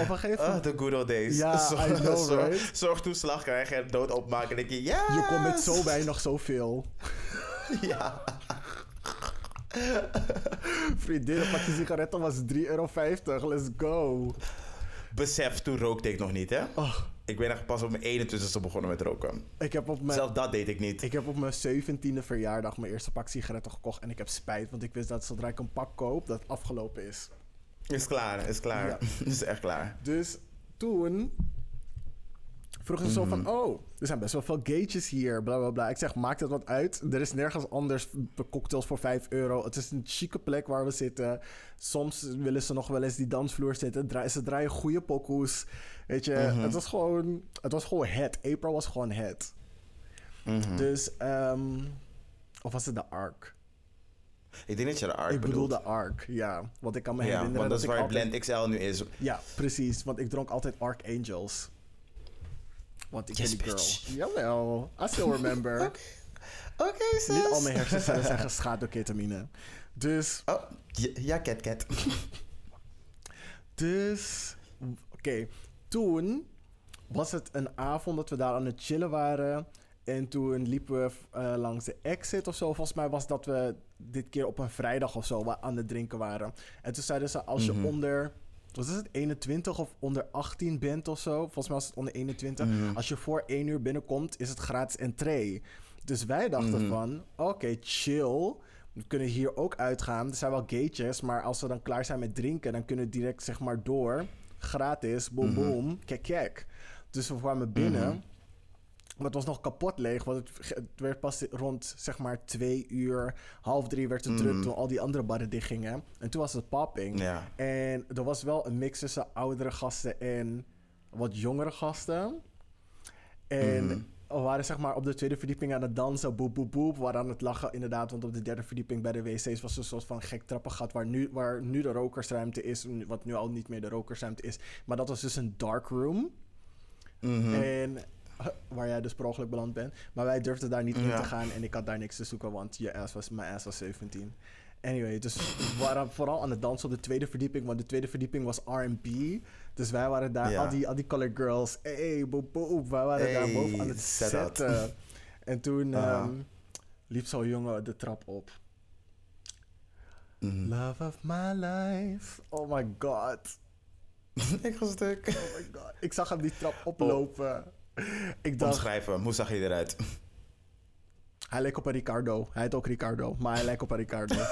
op een gegeven Ah, moment... the good old days. Ja, [LAUGHS] I know, zorg, right? Zorgtoeslag krijgen en dood opmaken. Denk je, ja. Je komt met zo weinig zoveel. [LAUGHS] Ja. [LAUGHS] Vriendin, een pakje sigaretten was 3,50 euro. Let's go. Besef, toen rookte ik nog niet, hè? Oh, Ik ben echt pas op mijn 21ste begonnen met roken. ik, heb op mijn, Zelf dat deed ik niet. ik heb op mijn 17e verjaardag mijn eerste pak sigaretten gekocht. En ik heb spijt, want ik wist dat zodra ik een pak koop, dat het afgelopen is. Is klaar, is klaar. Ja. [LAUGHS] is echt klaar. Dus toen vroegen ze zo Mhm. van... Oh, er zijn best wel veel gatejes hier, bla bla bla. Ik zeg, maakt het wat uit? Er is nergens anders cocktails voor 5 euro. Het is een chique plek waar we zitten. Soms willen ze nog wel eens die dansvloer zitten. Dra- ze draaien goede pokoes. Weet je, Mhm. het was gewoon... Het was gewoon het. April was gewoon het. Mhm. Dus, ehm of was het de Ark? Ik denk dat je de Ark ik bedoel de Ark, ja. Want ik kan me Ja, herinneren want dat is ik waar. Blend XL nu is. Ja, precies. Want ik dronk altijd Archangels. Want ik Yes, ben die bitch. girl. Jawel, I still remember. [LAUGHS] Oké, sis. Niet al mijn hersencellen zijn [LAUGHS] geschaad door ketamine. Dus, Oh, ja, cat, cat. dus, oké. Toen was het een avond dat we daar aan het chillen waren. En toen liepen we eh, langs de exit of zo. Volgens mij was dat we dit keer op een vrijdag of zo aan het drinken waren. En toen zeiden ze, als je Mhm. onder, wat is het, 21 of onder 18 bent of zo. Volgens mij was het onder 21. Mhm. Als je voor 1 uur binnenkomt, is het gratis entree. Dus wij dachten Mhm. van, oké, chill. We kunnen hier ook uitgaan. Er zijn wel gatejes, maar als we dan klaar zijn met drinken... dan kunnen we direct zeg maar door. Gratis, boom Mhm. boom, kijk kijk. Dus we kwamen binnen... Mhm. Maar het was nog kapot leeg, want het, het werd pas rond zeg maar twee uur, half drie werd het druk Mhm. toen al die andere barren dichtgingen. En toen was het popping. Ja. En er was wel een mix tussen oudere gasten en wat jongere gasten. En Mhm. we waren zeg maar op de tweede verdieping aan het dansen, boep boep boep. We waren aan het lachen inderdaad, want op de derde verdieping bij de wc's was een soort van gek trappengat waar nu, waar nu de rokersruimte is, wat nu al niet meer de rokersruimte is. Maar dat was dus een dark room. Mhm. En [LAUGHS] waar jij dus per ongeluk beland bent. Maar wij durfden daar niet in Ja. te gaan en ik had daar niks te zoeken, want je ass was, mijn ass was 17. Anyway, dus we waren vooral aan het dansen op de tweede verdieping, want de tweede verdieping was R&B. Dus wij waren daar, Ja. al, die, al die colored girls, hey, boep, boep, wij waren daar boven aan het zetten. [LAUGHS] en toen Aha. ehm, liep zo'n jongen de trap op. Mhm. Love of my life, oh my god. [LAUGHS] ik ga stuk. Oh my god. Ik zag hem die trap oplopen. [LAUGHS] Ik dacht, Omschrijf hem. Hoe zag je eruit? Hij leek op een Ricardo. Hij heet ook Ricardo, maar hij lijkt op een Ricardo. [LAUGHS]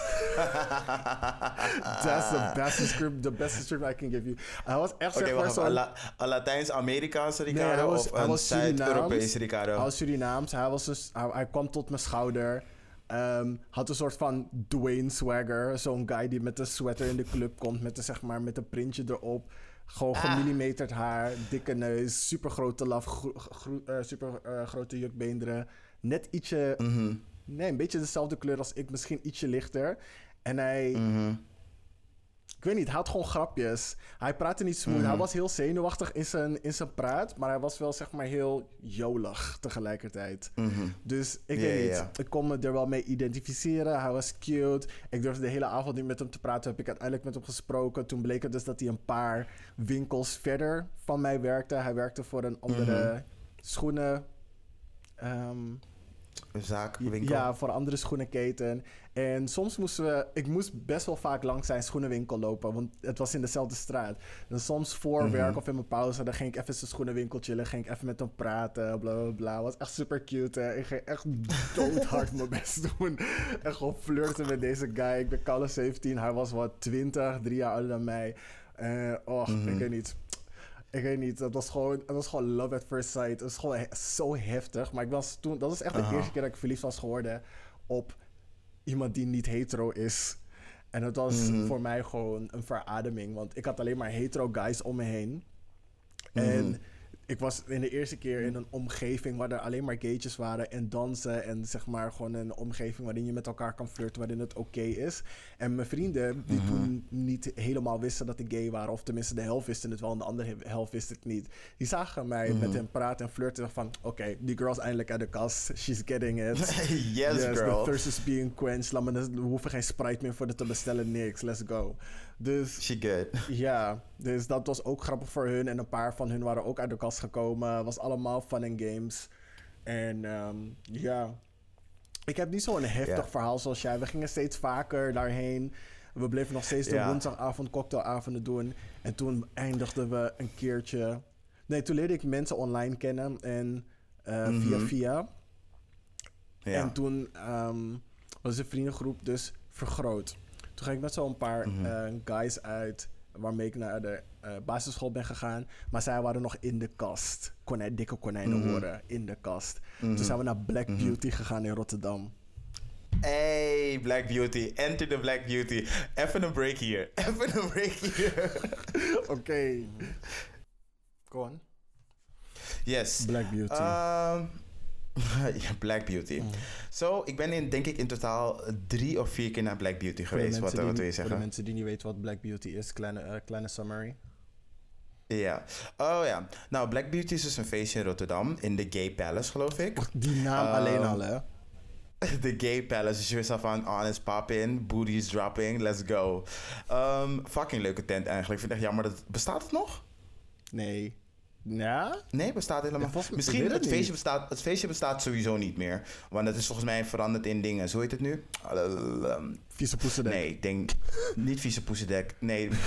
That's the best description, the best description I can give you. Hij was echt Oké, zeg maar wacht. zo'n... Een, La- een Latijns-Amerikaanse Nee, Ricardo hij was- of hij een Zuid-Europese. Ricardo? Hij was Surinaams. Hij, was dus, hij, hij kwam tot mijn schouder. Ehm, had een soort van Dwayne swagger. Zo'n guy die met een sweater in de club komt. Met een, zeg maar, met een printje erop. Gewoon Ah. gemillimeterd haar. Dikke neus. Super grote laf. gro- gro- eh, super eh, grote jukbeenderen. Net ietsje... Mhm, Nee, een beetje dezelfde kleur als ik. Misschien ietsje lichter. En hij... mhm. Ik weet niet, hij had gewoon grapjes. Hij praatte niet smooth. Mhm. Hij was heel zenuwachtig in zijn, in zijn praat. Maar hij was wel zeg maar heel jolig tegelijkertijd. Mhm. Dus ik weet niet. Ik kon me er wel mee identificeren. Hij was cute. Ik durfde de hele avond niet met hem te praten. Heb ik uiteindelijk met hem gesproken. Toen bleek het dus dat hij een paar winkels verder van mij werkte. Hij werkte voor een andere Mhm. schoenen. ehm, Zaak, winkel. ja, voor andere schoenenketen. En soms moesten we... Ik moest best wel vaak langs zijn schoenenwinkel lopen. Want het was in dezelfde straat. En soms voor Mhm. werk of in mijn pauze... dan ging ik even zijn schoenenwinkel chillen. Ging ik even met hem praten. Bla, bla, bla. Was echt super cute, hè. Ik ging echt doodhard [LAUGHS] mijn best doen. En gewoon flirten met deze guy. Ik ben koude 17. Hij was wat 20. Drie jaar ouder dan mij. Oh, Mhm. ik weet niet. Ik weet niet, het was gewoon, het was gewoon love at first sight. Het was gewoon he- zo heftig. Maar ik was toen, dat was echt de eerste keer dat ik verliefd was geworden op iemand die niet hetero is. En het was Mhm. voor mij gewoon een verademing. Want ik had alleen maar hetero guys om me heen. Mhm. En ik was in de eerste keer in een omgeving waar er alleen maar gaytjes waren en dansen. En zeg maar gewoon een omgeving waarin je met elkaar kan flirten, waarin het oké is. En mijn vrienden, die Mhm. toen niet helemaal wisten dat ik gay waren, of tenminste de helft wisten het wel en de andere helft wist het niet. Die zagen mij Mhm. met hem praten en flirten van, oké, die girl is eindelijk uit de kast. She's getting it. [LAUGHS] yes, the girl. thirst is being quenched. Laat me, we hoeven geen Sprite meer voor dit te bestellen, niks. Let's go. Dus She good. ja, dus dat was ook grappig voor hun. En een paar van hun waren ook uit de kast gekomen. Was allemaal fun and games. En ehm, ja, ik heb niet zo'n heftig verhaal zoals jij. We gingen steeds vaker daarheen. We bleven nog steeds de woensdagavond cocktailavonden doen. En toen eindigden we een keertje... Nee, toen leerde ik mensen online kennen. En eh, via Mhm. via. En toen ehm, was de vriendengroep dus vergroot. Toen ging ik met zo'n paar Mhm. eh, guys uit waarmee ik naar de eh, basisschool ben gegaan. Maar zij waren nog in de kast. Konijn, dikke konijnen Mhm. horen in de kast. Mhm. Toen zijn we naar Black. Beauty gegaan in Rotterdam. Hey, Black Beauty. Enter the Black Beauty. Even een break hier. [LAUGHS] Even een break hier. [LAUGHS] Oké. Go on. Yes. Black Beauty. Ehm, [LAUGHS] ja, Black Beauty. Mm. Zo, ik ben in, denk ik in totaal drie of vier keer naar Black Beauty geweest. Wat, wat wil je Voor de zeggen? mensen die niet weten wat Black Beauty is, kleine, eh, kleine summary. Ja. Oh ja. Nou, Black Beauty is dus een feestje in Rotterdam. In de Gay Palace, geloof ik. Die naam Ehm, alleen al, hè? [LAUGHS] De gay palace. Dus je wist al van, on is popping, booty's dropping, let's go. Ehm, fucking leuke tent eigenlijk. Ik vind het echt jammer dat... Bestaat het nog? Nee. Ja? Nee, bestaat helemaal. Ja, mij- Misschien het, het feestje niet. bestaat, het feestje bestaat sowieso niet meer. Want het is volgens mij veranderd in dingen. Zo heet het nu? Vieze poesendek. nee, ik denk [LAUGHS] niet vieze poesendek. Nee. [LAUGHS]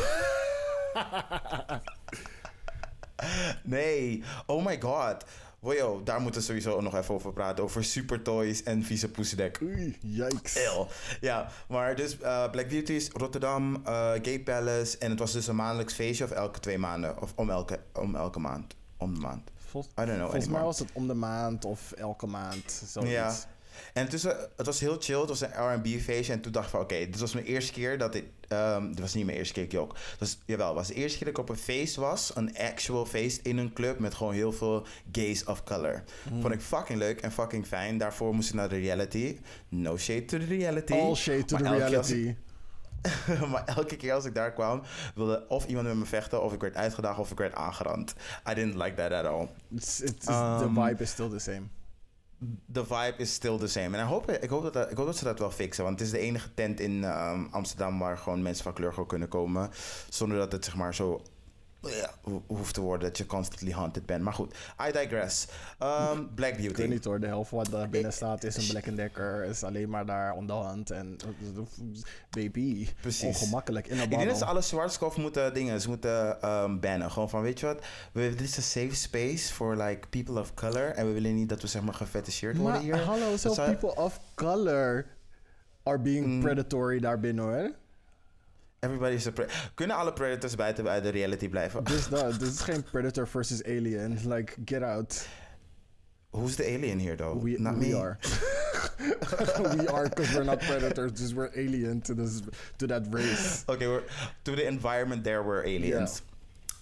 nee. Oh my god. Wojo, daar moeten we sowieso nog even over praten. Over super toys en vieze poesendek. Oei, yikes. Ja, maar dus eh, Black Beauties, Rotterdam, eh, Gay Palace. En het was dus een maandelijks feestje of elke twee maanden. Of om elke, om elke maand. Om de maand. Vol- I don't know volgens mij was het om de maand of elke maand. Zoiets. Ja. En tussen, het was heel chill. Het was een R&B feestje. En toen dacht ik van, oké, dit was mijn eerste keer dat ik... ehm dit was niet mijn eerste keer. Het was, jawel, het was de eerste keer dat ik op een feest was. Een actual feest in een club met gewoon heel veel gays of color. Hmm. Vond ik fucking leuk en fucking fijn. Daarvoor moest ik naar de reality. No shade to the reality. All shade to Maar the reality. [LAUGHS] maar elke keer als ik daar kwam, wilde of iemand met me vechten, of ik werd uitgedaagd, of ik werd aangerand. I didn't like that at all. The Um, vibe is still the same. The vibe is still the same. En ik hoop, ik, hoop dat, ik hoop dat ze dat wel fixen. Want het is de enige tent in ehm, Amsterdam waar gewoon mensen van kleur gewoon kunnen komen. Zonder dat het zeg maar zo ho- hoeft te worden dat je constantly haunted bent. Maar goed, I digress. Ehm, Black Ik weet Beauty. niet hoor, de helft wat daar binnen staat is een Black Decker. Is alleen maar daar on the hand. En baby, Precies. ongemakkelijk in een Ik denk dat ze alle zwartskof moeten dingen, ze moeten ehm, bannen. Gewoon van, weet je wat, we, dit is een safe space for like people of color. En we willen niet dat we zeg maar gefetisseerd worden hier. hallo, zo zou- people of color are being Mm. predatory daar binnen hoor. Everybody is a pre- Kunnen alle predators buiten uit de reality blijven? Dus [LAUGHS] dat, dit is geen predator versus alien. Like, get out. Who's the alien here though? We, Not we me. are. [LAUGHS] we are because we're not predators, dus we're alien to, this, to that race. [LAUGHS] Oké, we're- to the environment there were aliens.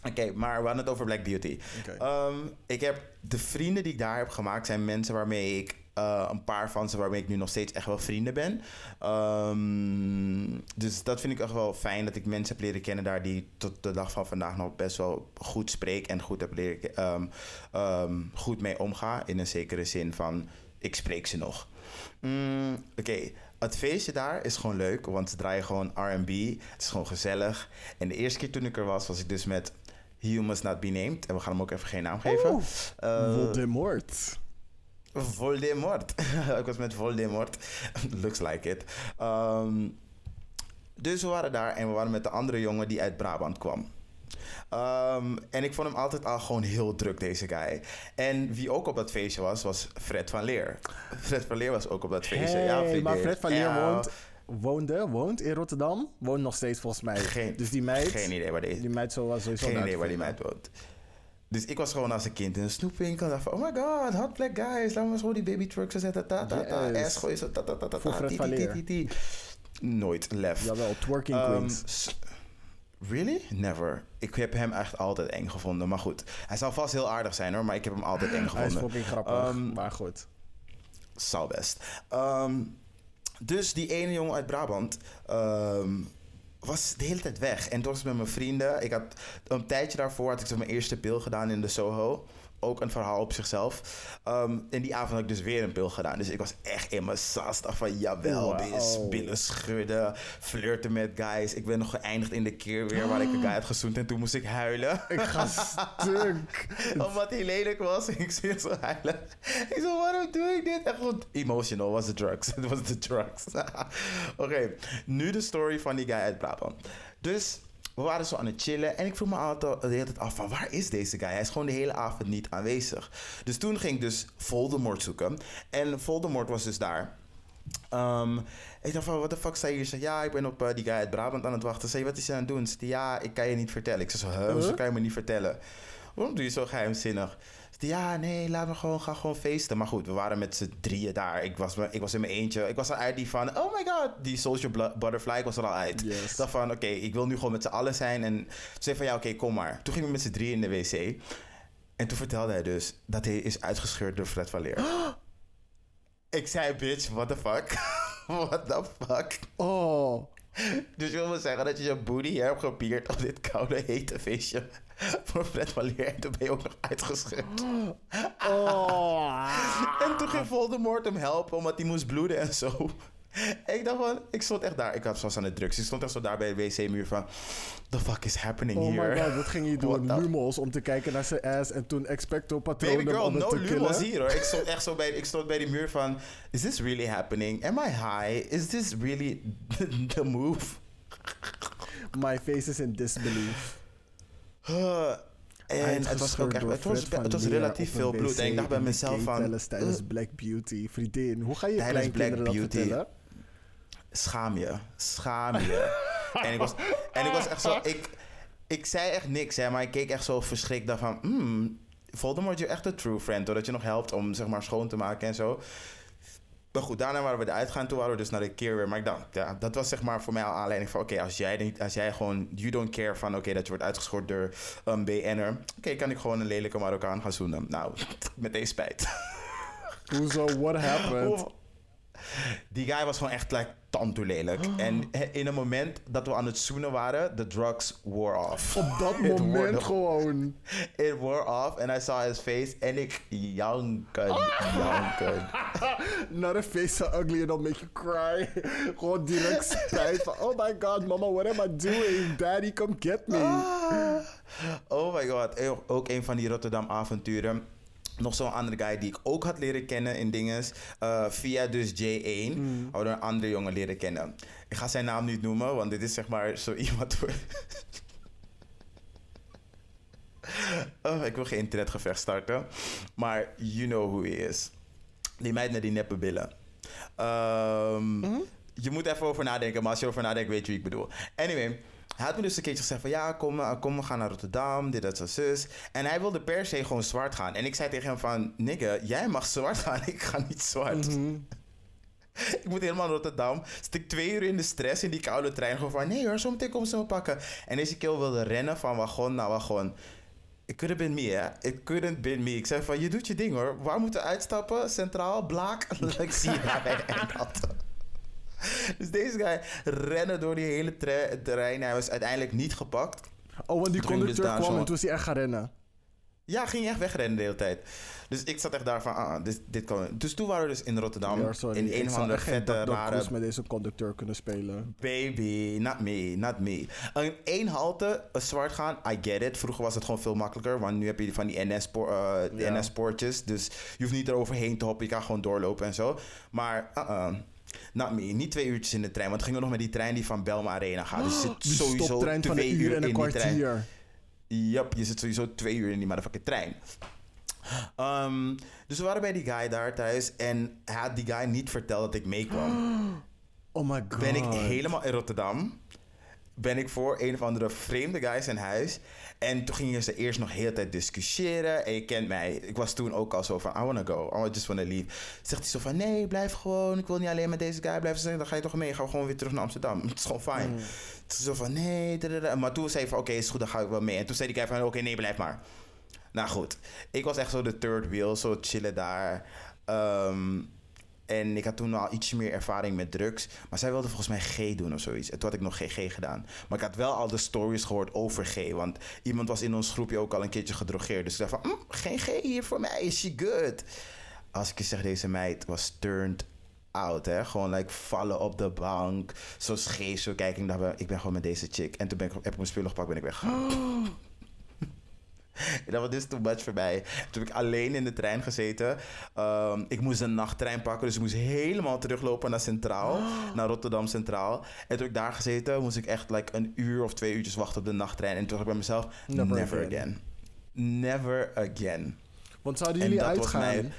Oké, maar we hadden het over Black Beauty. Ehm, ik heb de vrienden die ik daar heb gemaakt zijn mensen waarmee ik eh, een paar van ze waarmee ik nu nog steeds echt wel vrienden ben. Ehm, dus dat vind ik echt wel fijn dat ik mensen heb leren kennen daar die tot de dag van vandaag nog best wel goed spreek en goed heb leren ehm, ehm, goed mee omga in een zekere zin van ik spreek ze nog. Mm, Oké, het feestje daar is gewoon leuk, want ze draaien gewoon R&B. Het is gewoon gezellig. En de eerste keer toen ik er was, was ik dus met He Must Not Be Named. En we gaan hem ook even geen naam geven. Eh, Voldemort. Voldemort. [LAUGHS] ik was met Voldemort. [LAUGHS] Looks like it. Ehm, dus we waren daar en we waren met de andere jongen die uit Brabant kwam. Ehm, en ik vond hem altijd al gewoon heel druk, deze guy. En wie ook op dat feestje was, was Fred van Leer. Fred van Leer was ook op dat feestje. Hey, ja, maar. Fred van Leer Ja, woont, woonde, woont in Rotterdam. Woont nog steeds volgens mij. Geen, dus die meid, Geen idee waar deze die meid zo was sowieso Geen idee waar die meid woont. Dus ik was gewoon als een kind in een snoepwinkel. Dacht van, oh my god, hot black guys. Laten we eens gewoon die baby trucks zetten. Ta, ta, ta. Yes. Ass gooien. Zo, ta, ta, ta, ta, ta, ti, ti, ti. Nooit, lef. Jawel, twerking Ehm, queens. s- really? Never. Ik heb hem echt altijd eng gevonden. Maar goed, hij zal vast heel aardig zijn hoor. Maar ik heb hem altijd eng Hij is gevonden. fucking grappig, Ehm, maar goed. Zal best. Ehm, dus die ene jongen uit Brabant was de hele tijd weg. En toen was met mijn vrienden. Ik had een tijdje daarvoor had ik mijn eerste pil gedaan in de Soho. Ook een verhaal op zichzelf. Ehm, en die avond had ik dus weer een pil gedaan. Dus ik was echt in mijn van, jawel, Wow. bis, billen schudden, flirten met guys. Ik ben nog geëindigd in de keer weer waar ik een guy had gezoend. En toen moest ik huilen. Ik ga stuk. [LAUGHS] Omdat hij lelijk was. Ik zie zo huilen. Ik zo, waarom doe ik dit? Echt gewoon emotional was de drugs. [LAUGHS] Het was de drugs. [LAUGHS] Oké, nu de story van die guy uit Brabant. Dus we waren zo aan het chillen. En ik vroeg me altijd de hele tijd af van waar is deze guy? Hij is gewoon de hele avond niet aanwezig. Dus toen ging ik dus Voldemort zoeken. En Voldemort was dus daar. Ehm, ik dacht van, wat de fuck sta je hier? Ze zei, ja, ik ben op eh, die guy uit Brabant aan het wachten. Zei, wat is hij aan het doen? Ze zei, ja, ik kan je niet vertellen. Ik zei zo, huh, hoezo Huh? kan je me niet vertellen? Waarom doe je zo geheimzinnig? Ja, nee, laat me gewoon, ga gewoon feesten. Maar goed, we waren met z'n drieën daar. Ik was, ik was in mijn eentje. Ik was al uit die van, oh my god, die social butterfly, ik was er al uit. Yes. Ik dacht van, oké, ik wil nu gewoon met z'n allen zijn. En ze zei van, ja, oké, kom maar. Toen gingen we met z'n drieën in de wc. En toen vertelde hij dus dat hij is uitgescheurd door Fred van Leer. [GASPS] ik zei, bitch, what the fuck? [LAUGHS] what the fuck? Oh. Dus je wil zeggen dat je je booty hebt gepierd op dit koude, hete feestje [LAUGHS] voor Fred van Leer. En toen ben je ook nog uitgescheurd. Oh. [LAUGHS] En toen ging Voldemort hem helpen omdat hij moest bloeden en zo. En ik dacht van, ik stond echt daar. Ik had zoals aan de drugs. Ik stond echt zo daar bij de wc-muur van, the fuck is happening Oh here? my god, wat ging je doen? Lumos om te kijken naar zijn ass en toen expecto patronum Baby girl, no lumos killen. hier hoor. Ik stond echt zo bij, ik stond bij die muur van, is this really happening? Am I high? Is this really [LAUGHS] the move? My face is in disbelief. Huh. En het was ook echt, het was, het was relatief veel bloed. En ik dacht bij mezelf van, tijdens "Ugh, Black Beauty. Vriendin, hoe ga je Tijdens Black Beauty. schaam je, schaam je. [LAUGHS] en, ik was, en ik was echt zo, ik, ik zei echt niks, hè, maar ik keek echt zo verschrikt daar van, hmm, Voldemort, je echt een true friend, doordat je nog helpt om zeg maar schoon te maken en zo. Maar goed, daarna waren we eruit gaan, toen waren we dus naar de keer weer. Maar ik dacht, ja, dat was zeg maar voor mij al aanleiding van, oké, als jij als jij gewoon, you don't care van, oké, dat je wordt uitgeschort door een BN'er. Oké, kan ik gewoon een lelijke Marokkaan gaan zoenen. Nou, [LAUGHS] meteen spijt. Hoezo? What happened? Of- Die guy was gewoon echt like lelijk. En he- in een moment dat we aan het zoenen waren, the drugs wore off. Op dat [LAUGHS] moment gewoon. [LAUGHS] It wore off and I saw his face en ik janken, janken. [LAUGHS] Not a face so ugly and don't make you cry. gewoon direct spijt van, oh my god, mama, what am I doing? Daddy, come get me. Oh my god, Eh, ook een van die Rotterdam avonturen. Nog zo'n andere guy die ik ook had leren kennen in dinges. eh, via dus J1. Hadden we een andere jongen leren kennen. Ik ga zijn naam niet noemen, want dit is zeg maar zo [LAUGHS] iemand... oh, ik wil geen internetgevecht starten. Maar you know who he is. Die meid met die neppe billen. Ehm, Je moet even over nadenken, maar als je over nadenkt, weet je wie ik bedoel. Anyway, hij had me dus een keertje gezegd van... Ja, kom, eh, kom we gaan naar Rotterdam, dit, dat, zo, zus. En hij wilde per se gewoon zwart gaan. En ik zei tegen hem van... Nigga, jij mag zwart gaan, [LAUGHS] ik ga niet zwart. [LAUGHS] Ik moet helemaal naar Rotterdam. Zit ik twee uur in de stress in die koude trein. Gewoon van, nee hoor, zo meteen komen ze me pakken. En deze kill wilde rennen van wagon naar wagon. It could have been me, hè. It couldn't been me. Ik zei van, je doet je ding, hoor. Waar moeten we uitstappen? Centraal? Blaak? [LAUGHS] ik zie hij en dat. [LAUGHS] Dus deze guy rennen door die hele terrein. Hij was uiteindelijk niet gepakt. Oh, want die dus conducteur kwam zo- en toen is hij echt gaan rennen. Ja, ging echt wegrennen de hele tijd. Dus ik zat echt daar van, ah, dit, dit kan... Dus toen waren we dus in Rotterdam. Ja, sorry. in een van de vette, rare... Met deze conducteur kunnen spelen. Baby, not me, not me. In één halte uh, zwart gaan, I get it. Vroeger was het gewoon veel makkelijker, want nu heb je van die NS-poor- eh, Ja. NS-poortjes. Dus je hoeft niet eroverheen te hoppen, je kan gewoon doorlopen en zo. Maar, uh-uh, not me. Niet twee uurtjes in de trein, want het ging ook nog met die trein die van Belma Arena gaat. Dus je zit [GASPS] sowieso van twee een uur en een in die trein. kwartier. Yep, je zit sowieso twee uur in die motherfucking trein. Ehm, dus we waren bij die guy daar thuis en hij had die guy niet verteld dat ik meekwam. [GASPS] Oh my god. ben ik helemaal in Rotterdam. Ben ik voor een of andere vreemde guys in huis. En toen gingen ze eerst nog heel tijd discussiëren. En je kent mij. Ik was toen ook al zo van, I wanna go. I just wanna leave. Zegt hij zo van, nee, blijf gewoon. Ik wil niet alleen met deze guy blijven. Ze zeggen, dan ga je toch mee. Gaan we gewoon weer terug naar Amsterdam. Het is gewoon fijn. Mm. Toen zo van, nee. dadada. Maar toen zei hij van, oké, is goed, dan ga ik wel mee. En toen zei die guy van, oké, nee, blijf maar. Nou goed, ik was echt zo de third wheel, zo chillen daar. Ehm, en ik had toen al iets meer ervaring met drugs. Maar zij wilde volgens mij G doen of zoiets. En toen had ik nog geen G gedaan. Maar ik had wel al de stories gehoord over G. Want iemand was in ons groepje ook al een keertje gedrogeerd. Dus ik dacht van, mm, geen G hier voor mij, is she good? Als ik je zeg, deze meid was turned out, hè. Gewoon like vallen op de bank. Zo scheef, zo kijken. Ik ik ben gewoon met deze chick. En toen ben ik, heb ik mijn spullen gepakt, ben ik weggegaan. [GASPS] Dacht, dit is too much voor mij. Toen heb ik alleen in de trein gezeten. Ehm, ik moest een nachttrein pakken, dus ik moest helemaal teruglopen naar Centraal. [GASPS] Naar Rotterdam Centraal. En toen heb ik daar gezeten, moest ik echt like, een uur of twee uurtjes wachten op de nachttrein. En toen dacht ik bij mezelf, Never never, again. again. Never again. Want zouden En jullie dat was uitgaan?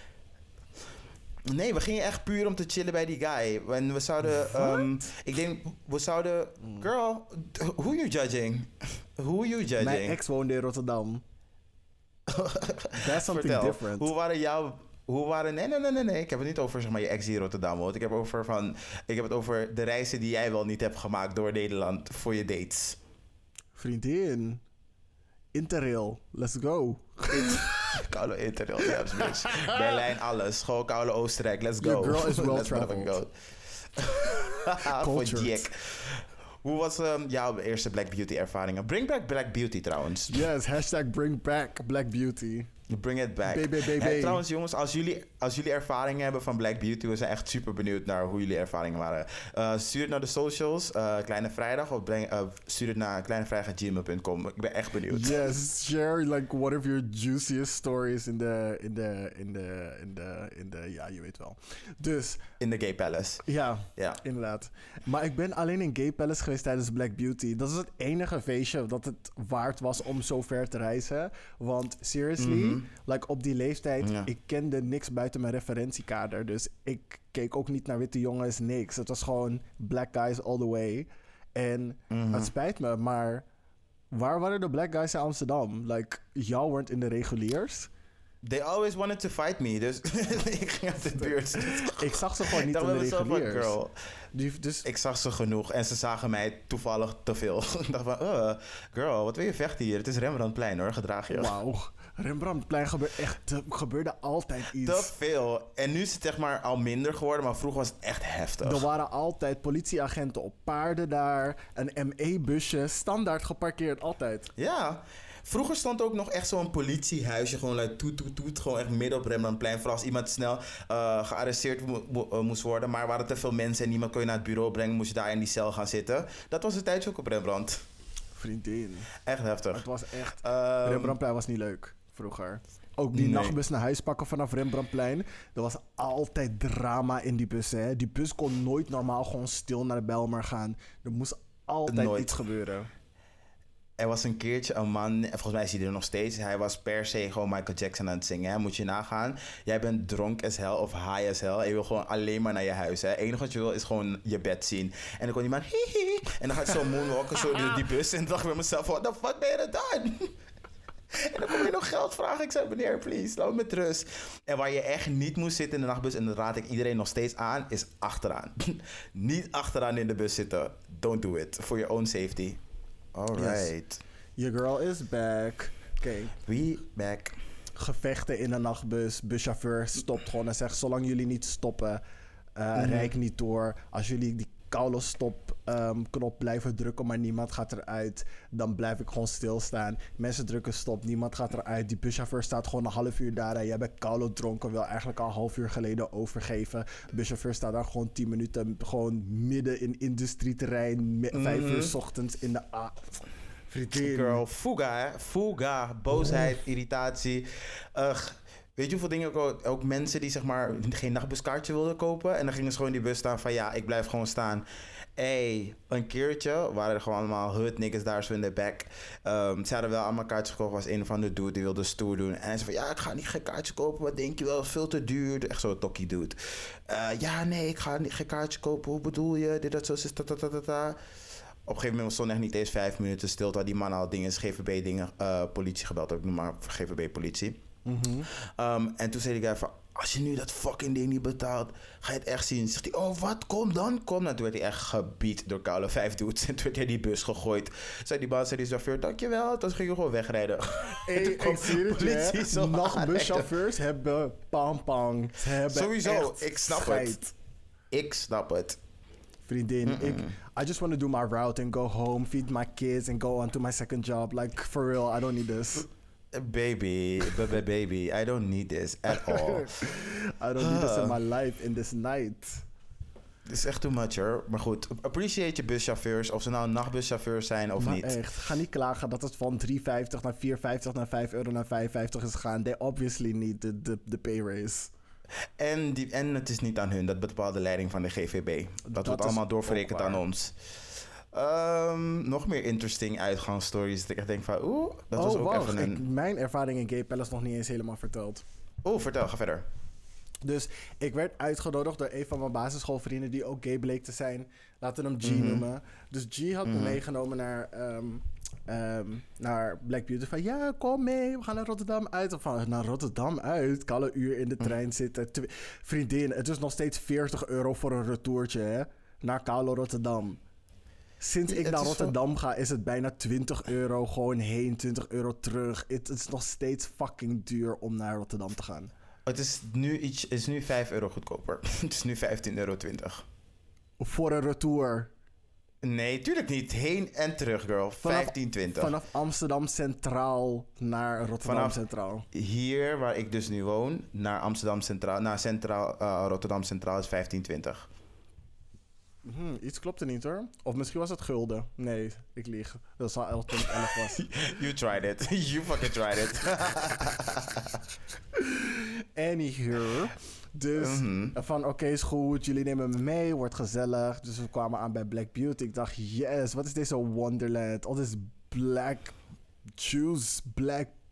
Nee, we gingen echt puur om te chillen bij die guy. En we zouden... ehm, ik denk, we zouden... Girl, who you judging? [LAUGHS] Who you judging? Mijn ex woonde in Rotterdam. [LAUGHS] That's something Vertel, different. Hoe waren jouw... Hoe waren... Nee, nee, nee, nee, nee. Ik heb het niet over zeg maar, je ex die in Rotterdam woont. Ik heb, over van, ik heb het over de reizen die jij wel niet hebt gemaakt door Nederland voor je dates. Vriendin. Interrail. Let's go. [LAUGHS] Koude Interrail, ja, bitch. [LAUGHS] Berlijn, alles. Gewoon koude Oostenrijk, let's go. Your girl is well traveled. go. voor. Jack. Hoe was ehm, jouw eerste Black Beauty ervaringen? Bring back Black Beauty trouwens. Yes, hashtag bring back Black Beauty. Bring it back. BBBB. Hey, trouwens, jongens, als jullie, als jullie ervaringen hebben van Black Beauty, we zijn echt super benieuwd naar hoe jullie ervaringen waren. Eh, stuur het naar de socials, eh, Kleine Vrijdag, of breng, eh, stuur het naar kleinevrijdag.gmail.com. Ik ben echt benieuwd. Yes, [LAUGHS] share like one of your juiciest stories in de, in de, in de, in de, in de, ja, je weet wel. Dus, In de Gay Palace. ja, Ja. inderdaad. Maar ik ben alleen in Gay Palace geweest tijdens Black Beauty. Dat is het enige feestje dat het waard was om zo ver te reizen. Want seriously, Mhm. like op die leeftijd, Ja. ik kende niks buiten mijn referentiekader. Dus ik keek ook niet naar witte jongens, niks. Het was gewoon black guys all the way. En Mhm. het spijt me, maar waar waren de black guys in Amsterdam? Like, y'all weren't in de reguliers. They always wanted to fight me, dus [LAUGHS] ik ging uit de buurt. Ik zag ze gewoon niet in de van, reguliers. girl. Dus Ik zag ze genoeg en ze zagen mij toevallig te veel. [LAUGHS] ik dacht van, uh, girl, wat wil je vechten hier? Het is Rembrandtplein hoor, gedraag je. Wauw. Rembrandtplein gebeurde echt, gebeurde altijd Te iets. veel. En nu is het zeg maar al minder geworden, maar vroeger was het echt heftig. Er waren altijd politieagenten op paarden daar. Een ME-busje, standaard geparkeerd, altijd. Ja. Vroeger stond ook nog echt zo'n politiehuisje, gewoon like, toet, toet, toet, gewoon echt midden op Rembrandtplein. Vooral als iemand snel eh, gearresteerd mo- mo- eh, moest worden. Maar er waren te veel mensen en niemand kon je naar het bureau brengen, moest je daar in die cel gaan zitten. Dat was de tijdje ook op Rembrandt. Vriendin. Echt heftig. Het was echt... Ehm, Rembrandtplein was niet leuk, vroeger. Ook die Nee. nachtbus naar huis pakken vanaf Rembrandtplein. Er was altijd drama in die bus, hè. Die bus kon nooit normaal gewoon stil naar de Belmer gaan. Er moest altijd Nooit. iets gebeuren. Er was een keertje een man, en volgens mij is hij er nog steeds. Hij was per se gewoon Michael Jackson aan het zingen. Hè? Moet je nagaan. Jij bent dronk as hell of high as hell. En je wil gewoon alleen maar naar je huis. Hè? Het enige wat je wil is gewoon je bed zien. En dan kon die man hihi. [LAUGHS] En dan gaat zo moonwalken zo [LAUGHS] door die bus. En dan dacht ik bij mezelf, what the fuck ben je dat dan? [LAUGHS] En dan kom je nog geld vragen. Ik zei, meneer, please, laat me met rust. En waar je echt niet moest zitten in de nachtbus, en dat raad ik iedereen nog steeds aan, is achteraan. [LAUGHS] niet achteraan in de bus zitten. Don't do it. For your own safety. Alright. Your girl is back. Oké. We back. gevechten in een nachtbus. Buschauffeur stopt gewoon en zegt: Zolang jullie niet stoppen, Mhm. rijk niet door. Als jullie die koude stop ehm, knop blijven drukken, maar niemand gaat eruit, dan blijf ik gewoon stilstaan. Mensen drukken stop, niemand gaat eruit. Die buschauffeur staat gewoon een half uur daar en jij bent koude dronken, wil eigenlijk al een half uur geleden overgeven. De buschauffeur staat daar gewoon 10 minuten, gewoon midden in industrieterrein, me- vijf uur 's ochtends in de A. Girl, fuga, hè? Fuga. Boosheid, irritatie. Ugh. Weet je hoeveel dingen ook, ook mensen die zeg maar geen nachtbuskaartje wilden kopen. En dan gingen ze gewoon in die bus staan van ja, ik blijf gewoon staan. Hey, een keertje waren er gewoon allemaal niggas daar zo in de back. Ehm, ze hadden wel allemaal kaartjes gekocht. was een van de dude die wilde stoer doen. En zei van ja, ik ga niet geen kaartje kopen. Wat denk je wel? Veel te duur. Echt zo'n tokkie dude. Eh, ja, nee, ik ga niet geen kaartje kopen. Hoe bedoel je? Dit, dat, zo, zus, ta, ta, ta. Op een gegeven moment stond echt niet eens vijf minuten stil. Terwijl die man al dingen, GVB dingen, eh, politie gebeld. Ik noem maar GVB politie. Um, en toen zei die guy van, als je nu dat fucking ding niet betaalt, ga je het echt zien. Zegt hij, oh wat, kom dan, kom dan. Toen werd hij echt gebied door koude vijf dudes. En toen werd hij die bus gegooid. Zei die baas, zei die chauffeur, dankjewel. Toen ging je gewoon wegrijden. [LAUGHS] Hey, toen zie het, politie hè. zo Nachtbuschauffeurs hebben hebben Sowieso, ik snap scheid. het. Ik snap het. Vriendin, ik, I just want to do my route and go home, feed my kids and go on to my second job. Like, for real, I don't need this. Baby, baby, baby, I don't need this at [LAUGHS] all. I don't need this in my life in this night. Het is echt too much hoor. Maar goed, appreciate je buschauffeurs. Of ze nou nachtbuschauffeurs zijn of maar niet. echt, ga niet klagen dat het van 3,50 naar 4,50 naar 5 euro naar 5,50 is gegaan. They obviously need the, the, the pay raise. En, die, en het is niet aan hun, dat bepaalt de leiding van de GVB. Dat, Dat wordt allemaal doorverrekend aan ons. Ehm, nog meer interesting uitgangsstories. Dat ik echt denk van, oeh, dat was oh, ook even ik- een... mijn ervaring in Gay Palace nog niet eens helemaal verteld. Oeh, vertel, ga verder. Dus ik werd uitgenodigd door een van mijn basisschoolvrienden die ook gay bleek te zijn. Laten we hem G Mhm. noemen. Dus G had me Mhm. meegenomen naar, ehm, ehm, naar Black Beauty. Van ja, kom mee, we gaan naar Rotterdam uit. Of van naar Rotterdam uit. Kan een uur Mhm. in de trein zitten. Vriendin, het is nog steeds 40 euro voor een retourtje hè? naar Kalo Rotterdam. Sinds ik naar Rotterdam ga, is het bijna 20 euro gewoon heen, 20 euro terug. Het is nog steeds fucking duur om naar Rotterdam te gaan. Het is nu, iets, is nu 5 euro goedkoper. [LAUGHS] het is nu 15,20 euro. Voor een retour. Nee, tuurlijk niet. Heen en terug, girl. 1520. Vanaf Amsterdam Centraal naar Rotterdam Vanaf- Centraal. Hier, waar ik dus nu woon, naar Amsterdam Centraal, naar Centraal, eh, Rotterdam Centraal is 1520. Hm, iets klopt er niet hoor. Of misschien was het gulden. Nee, ik lieg. Dat zal 11 toen ik 11 was. [LAUGHS] You tried it. [LAUGHS] you fucking tried it. [LAUGHS] Anywho. Dus Mhm. van oké, is goed. Jullie nemen me mee. Wordt gezellig. Dus we kwamen aan bij Black Beauty. Ik dacht, yes, wat is deze Wonderland? Al this black juice,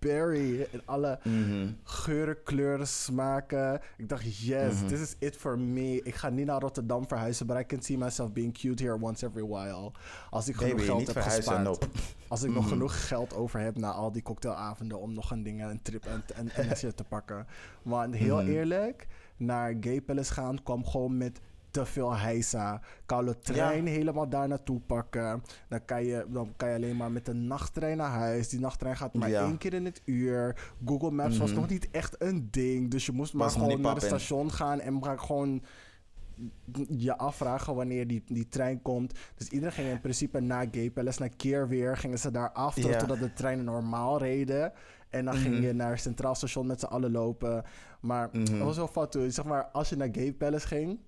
En alle Mhm. geuren, kleuren, smaken. Ik dacht, yes, Mhm. this is it for me. Ik ga niet naar Rotterdam verhuizen, but I can see myself being cute here once every while. Als ik genoeg geld heb gespaard. Als ik nog Mhm. genoeg geld over heb na al die cocktailavonden om nog een ding, een trip en, en, en te pakken. Maar heel eerlijk, naar Gay Palace gaan kwam gewoon met te veel heisa. Koude trein helemaal daar naartoe pakken. Dan kan, je, dan kan je alleen maar met de nachttrein naar huis. Die nachttrein gaat maar Ja. één keer in het uur. Google Maps was Mhm. nog niet echt een ding. Dus je moest maar Was gewoon naar het station gaan en maar gewoon je afvragen wanneer die, die trein komt. Dus iedereen ging in principe naar Gay Palace, naar Keerweer, gingen ze daar Ja. totdat de treinen normaal reden. En dan ging Mhm. je naar Centraal Station met z'n allen lopen. Maar Mhm. het was wel fout. Zeg maar, als je naar Gay Palace ging,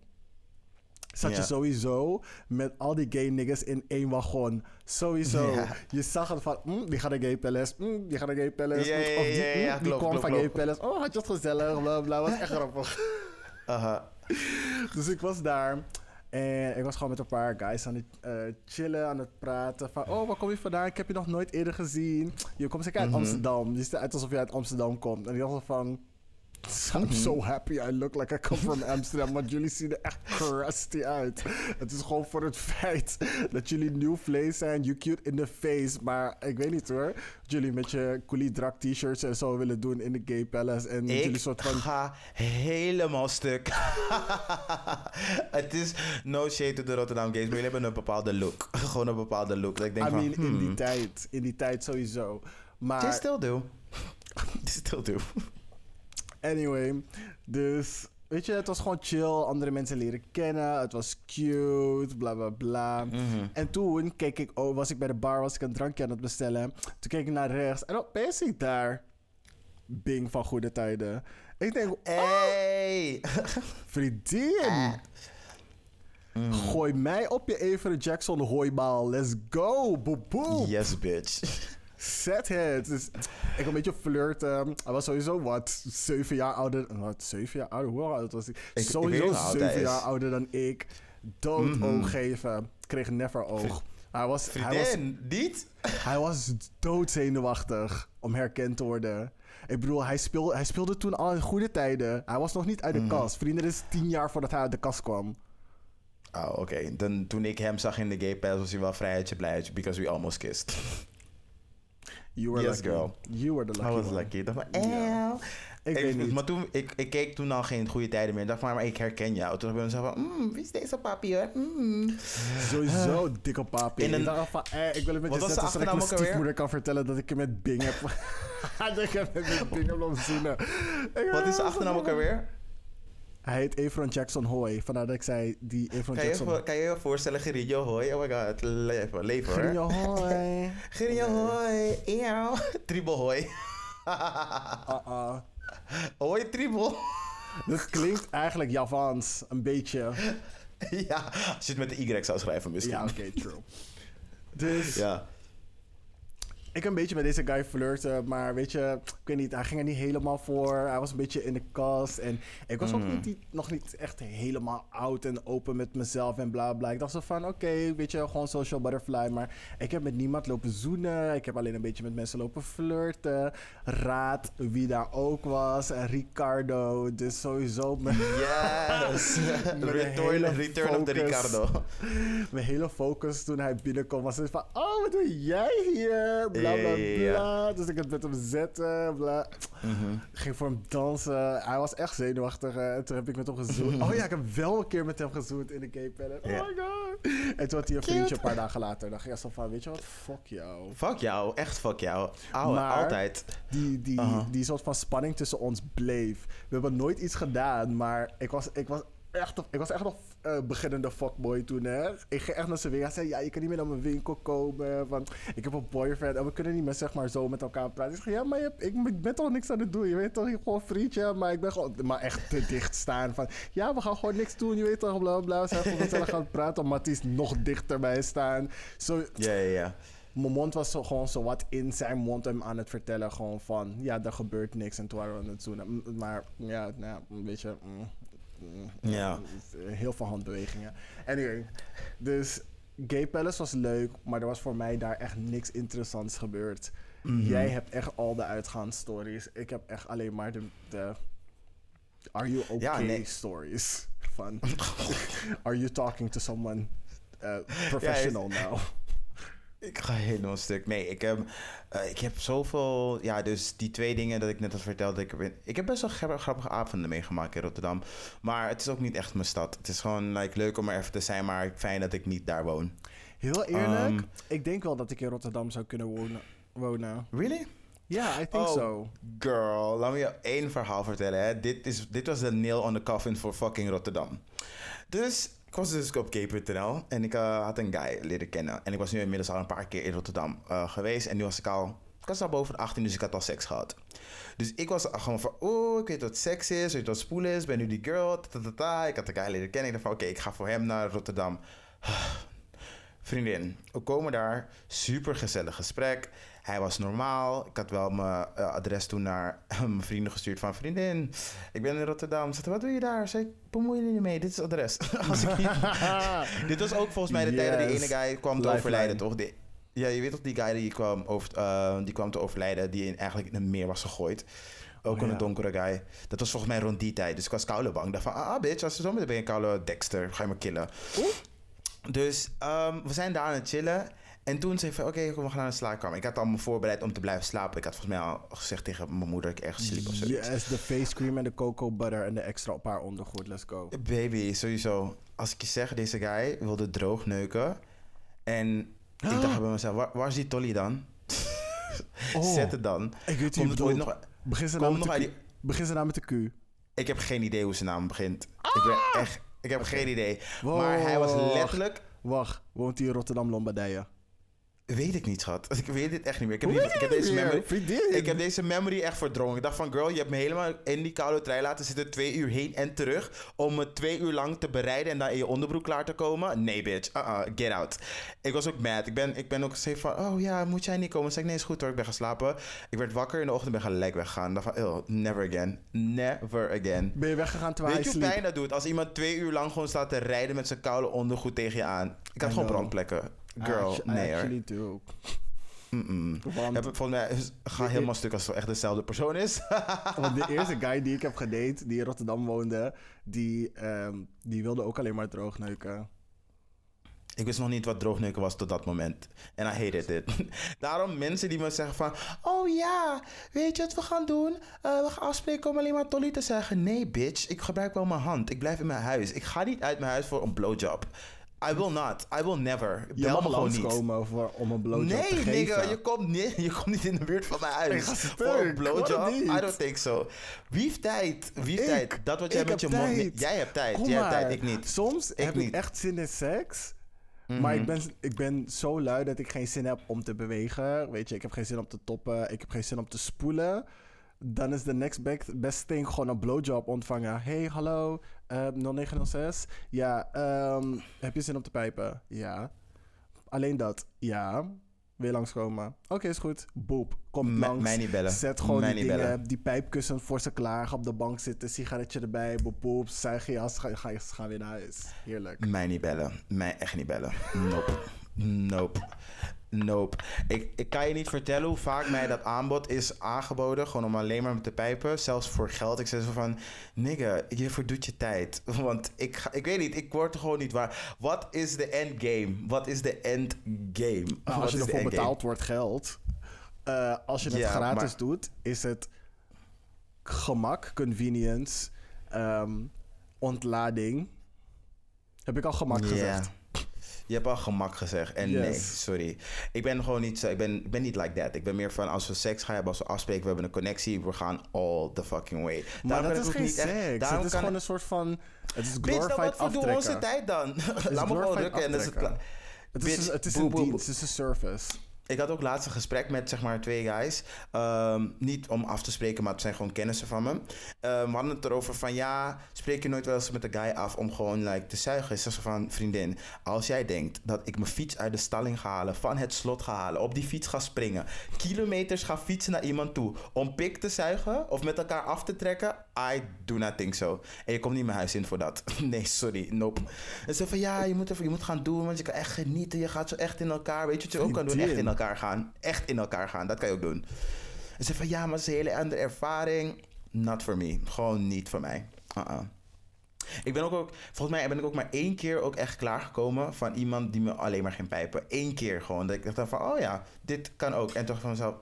zat je sowieso met al die gay niggas in één wagon. Sowieso. Je zag het van, mm, die gaat naar Gay Palace, mm, die gaat naar Gay Palace. Of die, mm, die kwam van Gay. Palace. Oh, had je het gezellig, bla bla. Was echt grappig. [LAUGHS] Aha. Dus ik was daar. En ik was gewoon met een paar guys aan het eh, chillen, aan het praten. Van, oh, waar kom je vandaan? Ik heb je nog nooit eerder gezien. Je komt zeker uit Mhm. Amsterdam. Je ziet eruit alsof je uit Amsterdam komt. En ik dacht van... I'm so happy I look like I come from Amsterdam. Want jullie zien er echt crusty uit. Het is gewoon voor het feit dat jullie nieuw vlees zijn. You cute in the face. Maar ik weet niet hoor. Jullie met je coolie drak t-shirts en zo willen doen in de gay palace. En jullie Ik soort van... ga helemaal stuk. [LAUGHS] Het is no shade to de Rotterdam Games, maar jullie hebben een bepaalde look. Gewoon een bepaalde look. Dat ik denk I van, in die hmm, tijd. In die tijd sowieso. Maar... They still do. [LAUGHS] They still do. Anyway, dus weet je, het was gewoon chill. Andere mensen leren kennen. Het was cute, bla bla bla. Mhm. En toen keek ik, oh, was ik bij de bar, was ik een drankje aan het bestellen. Toen keek ik naar rechts en opeens zie ik daar Bing van Goede Tijden. Ik denk, oh, Hey! [LAUGHS] vriendin, Mm. gooi mij op je Avery Jackson hooibaal. Let's go, boe boe. Yes, bitch. Zet het. Dus ik een beetje flirten. Hij was sowieso wat, zeven jaar ouder. Wat, zeven jaar ouder? Hoe oud was hij? ik Sowieso hij zeven jaar ouder dan ik. Dood Mhm. oog geven. Kreeg never oog. Hij was, hij, was, niet? hij was doodzenuwachtig om herkend te worden. Ik bedoel, hij speelde, hij speelde toen al in goede tijden. Hij was nog niet uit de Mhm. kast. Vrienden, is tien jaar voordat hij uit de kast kwam. Oh, oké. Dan Toen ik hem zag in de gay pass was hij wel vrijheidje blijheidje, because we almost kissed. You were Yes, lucky. girl. You were the I lucky was one. lucky. Ik dacht van, Ja. eeuw. Ik, Ik- weet niet. Maar toen, ik, ik keek toen al geen goede tijden meer. Ik dacht van, maar ik herken jou. Toen ben ik zo van, mm, wie is deze papi hoor? Mm. Sowieso dikke papi. In een- Ik dacht van, eh, ik wil het met je zetten zodat ik mijn stiefmoeder kan vertellen dat ik hem met Bing heb... [LAUGHS] dat ik hem met Bing heb laten zoenen. Wat is de achternaam ook alweer? Hij heet Efron Jackson Hoy. Vandaar dat ik zei, die Efron Kan Jackson... kan je je voorstellen, Gerinjo hoi? Oh my god, leven, leven hoor. Grinjo Hoy. [LAUGHS] Gerinjo hoi, eeuw. Tribel hoi. Uh-uh. [LAUGHS] hoi tribel. Dit klinkt eigenlijk Javans, een beetje. [LAUGHS] ja, als je het met de Y zou schrijven misschien. Ja, oké, true. Dus Ja. Ik een beetje met deze guy flirten, maar weet je, ik weet niet, hij ging er niet helemaal voor. Hij was een beetje in de kast en ik was ook Mm. niet, nog niet echt helemaal oud en open met mezelf en bla bla. Ik dacht zo van, oké, weet je, gewoon social butterfly, maar ik heb met niemand lopen zoenen. Ik heb alleen een beetje met mensen lopen flirten. Raad wie daar ook was, Ricardo, dus sowieso mijn, Yes. [LAUGHS] Met return return of the. Ricardo. mijn hele focus toen hij binnenkwam was het van, oh, wat doe jij hier? Bla bla. Dus ik het met hem zetten, bla. Mhm. Ging voor hem dansen. Hij was echt zenuwachtig. eh, En toen heb ik met hem gezoend. [LAUGHS] Oh ja, ik heb wel een keer met hem gezoend in de gay palace. Oh my god. En toen had hij een vriendje een paar dagen later. Dan ging hij zo van, weet je wat, fuck jou. Fuck jou, echt fuck jou. Ouwe, Maar- altijd. Die, die, die soort van spanning tussen ons bleef. We hebben nooit iets gedaan, maar ik was, ik was echt, ik was echt nog uh, beginnende fuckboy toen, hè. Ik ging echt naar zijn winkel. Hij zei, ja, je kan niet meer naar mijn winkel komen. Want ik heb een boyfriend en we kunnen niet meer, zeg maar, zo met elkaar praten. Ik zeg, ja, maar je, ik ben toch niks aan het doen. Je weet toch, ik gewoon vriendje. Maar ik ben gewoon, maar echt te [LAUGHS] dicht staan. Van, ja, we gaan gewoon niks doen. Je weet toch, bla, bla. We zijn gewoon gezellig gaan praten. Maar het is nog dichter bij staan. Zo, ja, ja, ja mijn mond was zo, gewoon zo wat in zijn mond hem aan het vertellen. Gewoon van, ja, er gebeurt niks. En toen waren we aan het doen. Maar ja, nou, een beetje... Mm, mm, ja. Heel veel handbewegingen. Anyway, dus Gay Palace was leuk. Maar er was voor mij daar echt niks interessants gebeurd. Mhm. Jij hebt echt al de uitgaansstories. Ik heb echt alleen maar de... de are you okay stories. Van, [LAUGHS] are you talking to someone uh, professional now? Ik ga helemaal stuk. Nee, ik heb, uh, ik heb zoveel... Ja, dus die twee dingen dat ik net had verteld. Ik heb, ik heb best wel grappige avonden meegemaakt in Rotterdam. Maar het is ook niet echt mijn stad. Het is gewoon like, leuk om er even te zijn, maar fijn dat ik niet daar woon. Heel eerlijk, um, ik denk wel dat ik in Rotterdam zou kunnen wonen. wonen. Really? Ja, yeah, I think oh, so. Girl, laat me je één verhaal vertellen. Hè. Dit, is, dit was de nail on the coffin voor fucking Rotterdam. Dus ik was dus op gay.nl en ik uh, had een guy leren kennen. En ik was nu inmiddels al een paar keer in Rotterdam uh, geweest. En nu was ik al, ik was al boven de 18, dus ik had al seks gehad. Dus ik was gewoon van, oh, ik weet wat seks is, weet wat spoel is, ben nu die girl, ta, Ik had de guy leren kennen. Ik dacht van, oké, ik ga voor hem naar Rotterdam. [SIGHS] Vriendin, we komen daar, super gezellig gesprek. Hij was normaal. Ik had wel mijn uh, adres toen naar [LAUGHS] mijn vrienden gestuurd van... Vriendin, ik ben in Rotterdam. Ze wat doe je daar? Ik, bemoei je niet mee. Dit is het adres. [LAUGHS] Als ik [LAUGHS] Dit was ook volgens mij de yes. tijd dat die ene guy kwam te overlijden, toch? ja, je weet toch die guy die kwam, over, uh, die kwam te overlijden... die in, eigenlijk in een meer was gegooid. Ook oh, een donkere guy. Dat was volgens mij rond die tijd. Dus ik was koude bang. Ik dacht van, ah bitch, als je zo ben je koude Dexter. Ga je me killen. Dus um, we zijn daar aan het chillen... En toen zei ik van, oké, okay, we gaan naar de slaapkamer. Ik had al me voorbereid om te blijven slapen. Ik had volgens mij al gezegd tegen mijn moeder dat ik echt sliep of zo. Yes, de face cream en de cocoa butter en de extra op haar ondergoed. Let's go. Baby, sowieso. Als ik je zeg, deze guy wilde droog neuken. En ik dacht bij mezelf, waar, waar is die Tolly dan? oh, [LAUGHS] Zet het dan. Ik weet niet ooit nog... Begin ze, naam met de, die... begin ze naam met de Q. Ik heb geen idee hoe zijn naam begint. Ik ben ah! echt... Ik heb geen idee. Maar hij was letterlijk... Wacht, woont hij in Rotterdam Lombardije? Weet ik niet, schat. [LAUGHS] Ik weet dit echt niet meer. Ik heb, die, ik heb deze memory. Ik heb deze memory echt verdrongen. Ik dacht van, girl, je hebt me helemaal in die koude trein laten zitten. Twee uur heen en terug. Om me twee uur lang te bereiden en dan in je onderbroek klaar te komen. Nee, bitch. Uh -uh, get out. Ik was ook mad. Ik ben, ik ben ook gezegd van, oh ja, moet jij niet komen? Ik zei, nee, is goed hoor. Ik ben geslapen. Ik werd wakker in de ochtend ben gelijk weggegaan. Ik dacht van, oh, never again. Never again. Ben je weggegaan terwijl Weet je hoe pijn dat doet? Als iemand twee uur lang gewoon staat te rijden met zijn koude ondergoed tegen je aan. Ik had gewoon brandplekken. Girl, nee I actually do. Mm Want, volgens mij ga helemaal stuk als het echt dezelfde persoon is. [LAUGHS] want de [LAUGHS] eerste guy die ik heb gedate, die in Rotterdam woonde, die, um, die wilde ook alleen maar droogneuken. Ik wist nog niet wat droogneuken was tot dat moment. En I hated it. [LAUGHS] Daarom mensen die me zeggen van... Oh ja, weet je wat we gaan doen? Uh, we gaan afspreken om alleen maar Tolly te zeggen. Nee, bitch. Ik gebruik wel mijn hand. Ik blijf in mijn huis. Ik ga niet uit mijn huis voor een blowjob. I will not. I will never. Je Bel me gewoon niet. komen voor, om een blowjob nee, te geven. Nee, nigga. Je komt, niet, [LAUGHS] je komt niet in de buurt van mijn huis. voor een blowjob? I don't think so. Wie heeft tijd? Wie heeft tijd? Dat wat jij met je mond... Jij hebt tijd. jij hebt tijd. Ik niet. Soms ik heb niet. ik echt zin in seks. Maar ik mhm. ben, ik ben zo lui dat ik geen zin heb om te bewegen. Weet je, ik heb geen zin om te toppen. Ik heb geen zin om te spoelen dan is de next best thing gewoon een blowjob ontvangen. Hey, hallo, uh, ehm, 0906. Ja, um, heb je zin om te pijpen? Ja. Alleen dat? Ja. Je langskomen? Oké, is goed. Boep. Kom langs. Mij niet bellen. Zet gewoon die dingen, die pijpkussen voor ze klaar. Op de bank zitten, sigaretje erbij. Boep, boep. Zuig je jas, ga, ga, ga weer naar huis. Heerlijk. Mij niet bellen. Mij echt niet bellen. Nope. Nope. Nope. Ik, ik kan je niet vertellen hoe vaak mij dat aanbod is aangeboden. Gewoon om alleen maar met te pijpen. Zelfs voor geld. Ik zeg zo van... Nigga, je verdoet je tijd. [LAUGHS] Want ik, ga, ik weet niet. Ik word er gewoon niet waar. Wat is de endgame? Wat is de endgame? Nou, als je ervoor betaald wordt geld... Uh, als je het gratis doet, is het gemak, convenience, um, ontlading. Heb ik al gemak gezegd? Je hebt al gemak gezegd. En Yes. nee, sorry. Ik ben gewoon niet zo. Ik ben, ik ben niet like that. Ik ben meer van als we seks gaan hebben, als we afspreken, we hebben een connectie, we gaan all the fucking way. Maar Daarom dat is geen niet echt- seks. daarom Het is gewoon een soort van... Het is Bitch, dan glorified wat voor doen we onze tijd dan? [LAUGHS] Laat me gewoon glorified drukken en dan is het klaar. Het is, Bitch, het is boe, een boe, dienst. boe. Het is een service. Ik had ook laatst een gesprek met zeg maar twee guys. Ehm, niet om af te spreken, maar het zijn gewoon kennissen van me. Ehm, we hadden het erover van ja, spreek je nooit wel eens met de guy af om gewoon like, te zuigen. Ze van vriendin, als jij denkt dat ik mijn fiets uit de stalling ga halen, van het slot ga halen, op die fiets ga springen, kilometers ga fietsen naar iemand toe om pik te zuigen of met elkaar af te trekken, I do not think so. En je komt niet mijn huis in voor dat. [LAUGHS] nee, sorry, nope. En ze van ja, je moet, even, je moet gaan doen, want je kan echt genieten. Je gaat zo echt in elkaar. Weet je wat je ook kan doen? Echt in elkaar gaan. Echt in elkaar gaan. Dat kan je ook doen. En ze van ja, maar het is een hele andere ervaring. Not for me. Gewoon niet voor mij. Uh-uh. Ik ben ook, ook, volgens mij ben ik ook maar één keer ook echt klaargekomen van iemand die me alleen maar ging pijpen. Eén keer gewoon. Dat ik dacht van, oh ja, dit kan ook. En toch van mezelf,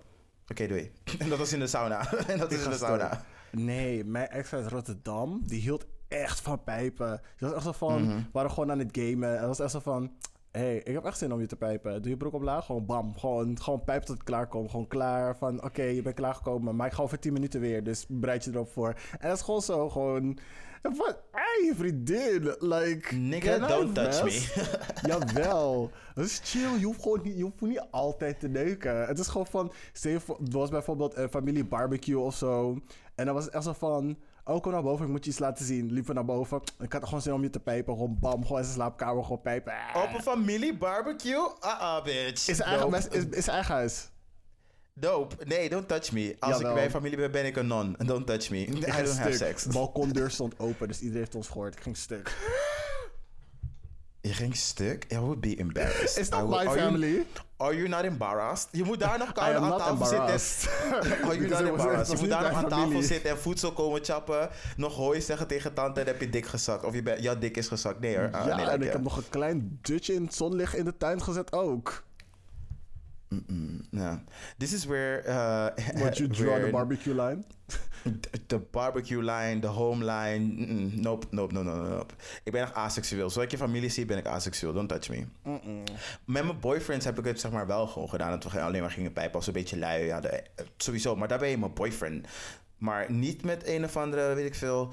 oké, doei. [LAUGHS] En dat was in de sauna. [LAUGHS] en dat is in de sauna. Nee, mijn ex uit Rotterdam, die hield echt van pijpen. Die was echt zo van, Mhm. we waren gewoon aan het gamen. En was echt zo van, hey, ik heb echt zin om je te pijpen. Doe je broek omlaag, gewoon bam. Gewoon, gewoon pijp tot het klaar komt. Gewoon klaar van, oké, je bent klaargekomen. Maar ik ga over 10 minuten weer, dus bereid je erop voor. En dat is gewoon zo, gewoon... Van, hey, vriendin, like... Nigga, don't touch me. [LAUGHS] Jawel. Dat is chill. Je hoeft gewoon niet, je hoeft niet altijd te neuken. Het is gewoon van... Er was bijvoorbeeld een familie barbecue of zo. En dan was het echt zo van... Oh, kom naar boven, ik moet je iets laten zien. Liep naar boven. Ik had er gewoon zin om je te pijpen. Gewoon bam, gewoon in zijn slaapkamer, gewoon pijpen. Op een familie barbecue? Uh-uh, bitch. Is eigen, is, is eigen huis. Dope. Nee, don't touch me. Als Jawel. ik bij familie ben, ben ik een non. Don't touch me. I don't have sex. De balkondeur stond open, dus iedereen heeft ons gehoord. Ik ging stuk. Je ging stuk? I would be embarrassed. Is dat would- my are you- family? Are you not embarrassed? Je moet daar nog koud [LAUGHS] aan tafel zitten. Are you not embarrassed? Je moet daar nog aan tafel zitten en voedsel komen chappen. Nog hooi zeggen tegen tante en heb je dik gezakt. Of je bent, jouw dik is gezakt. Nee hoor. Ah, ja, nee, en ik heb nog een klein dutje in het zonlicht in de tuin gezet ook. This is where... Uh, [LAUGHS] Want you draw the barbecue line. De barbecue line, de home line. Nope, nope, nope, nope, nope. Ik ben echt asexueel. Zoals ik je familie zie, ben ik asexueel. Don't touch me. Met mijn boyfriends heb ik het zeg maar wel gewoon gedaan. Dat we alleen maar gingen pijpen als een beetje lui hadden. Eh, Sowieso, maar daar ben je mijn boyfriend. Maar niet met een of andere, weet ik veel...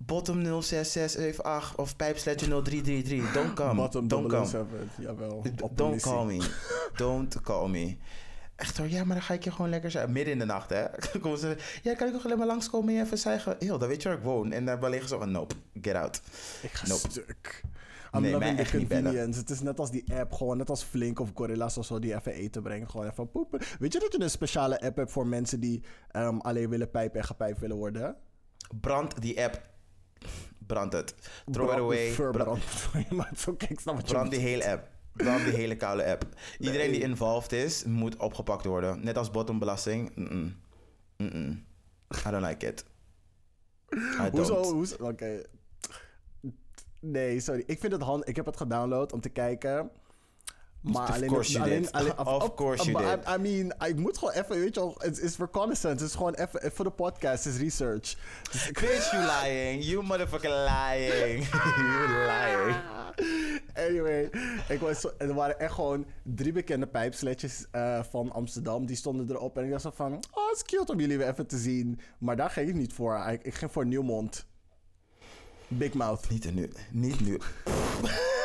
Bottom 06678 of pijpsletje 0333. Don't come. Bottom Don't come. 007, jawel. Don't call me. Don't call me. Echt hoor, ja, maar dan ga ik je gewoon lekker zijn. Midden in de nacht, hè. [LAUGHS] Komen ze, ja, kan ik nog alleen maar langskomen en je even zeggen... Heel, dan weet je waar ik woon. En dan liggen ze van, nope, get out. Ik ga Nope. stuk. I'm Nee, loving the convenience. Het is net als die app, gewoon net als Flink of Gorilla's of zo, die even eten brengen. Gewoon even poepen. Weet je dat je een speciale app hebt voor mensen die ehm, alleen willen pijpen en gepijpt willen worden? Brand die app. Brand het. Throw it Brand- away. Bra- Verbrand. [LAUGHS] maar het is oké, ik snap wat je brand die hele app. Brand die hele koude app. Iedereen die involved is, moet opgepakt worden. Net als bottombelasting. Mm-mm. I don't like it. I Hoezo? Hoezo? Oké. Nee, sorry. Ik vind het handig. Ik heb het gedownload om te kijken. Maar Of alleen, course you alleen, did. alleen- Of course you did. I, I mean, ik moet gewoon even, weet je wel, het is reconnaissance. Het is gewoon even, voor de podcast, het is research. Dus Bitch, you lying. You motherfucking lying. [LAUGHS] you lying. Anyway, ik was zo, er waren echt gewoon drie bekende pijpsletjes eh, van Amsterdam. Die stonden erop en ik dacht zo van, oh, het is cute om jullie weer even te zien. Maar daar ging ik niet voor. Ik, ik ging voor Nieuwmond. Big Mouth. Niet nu. Niet nu. [LAUGHS]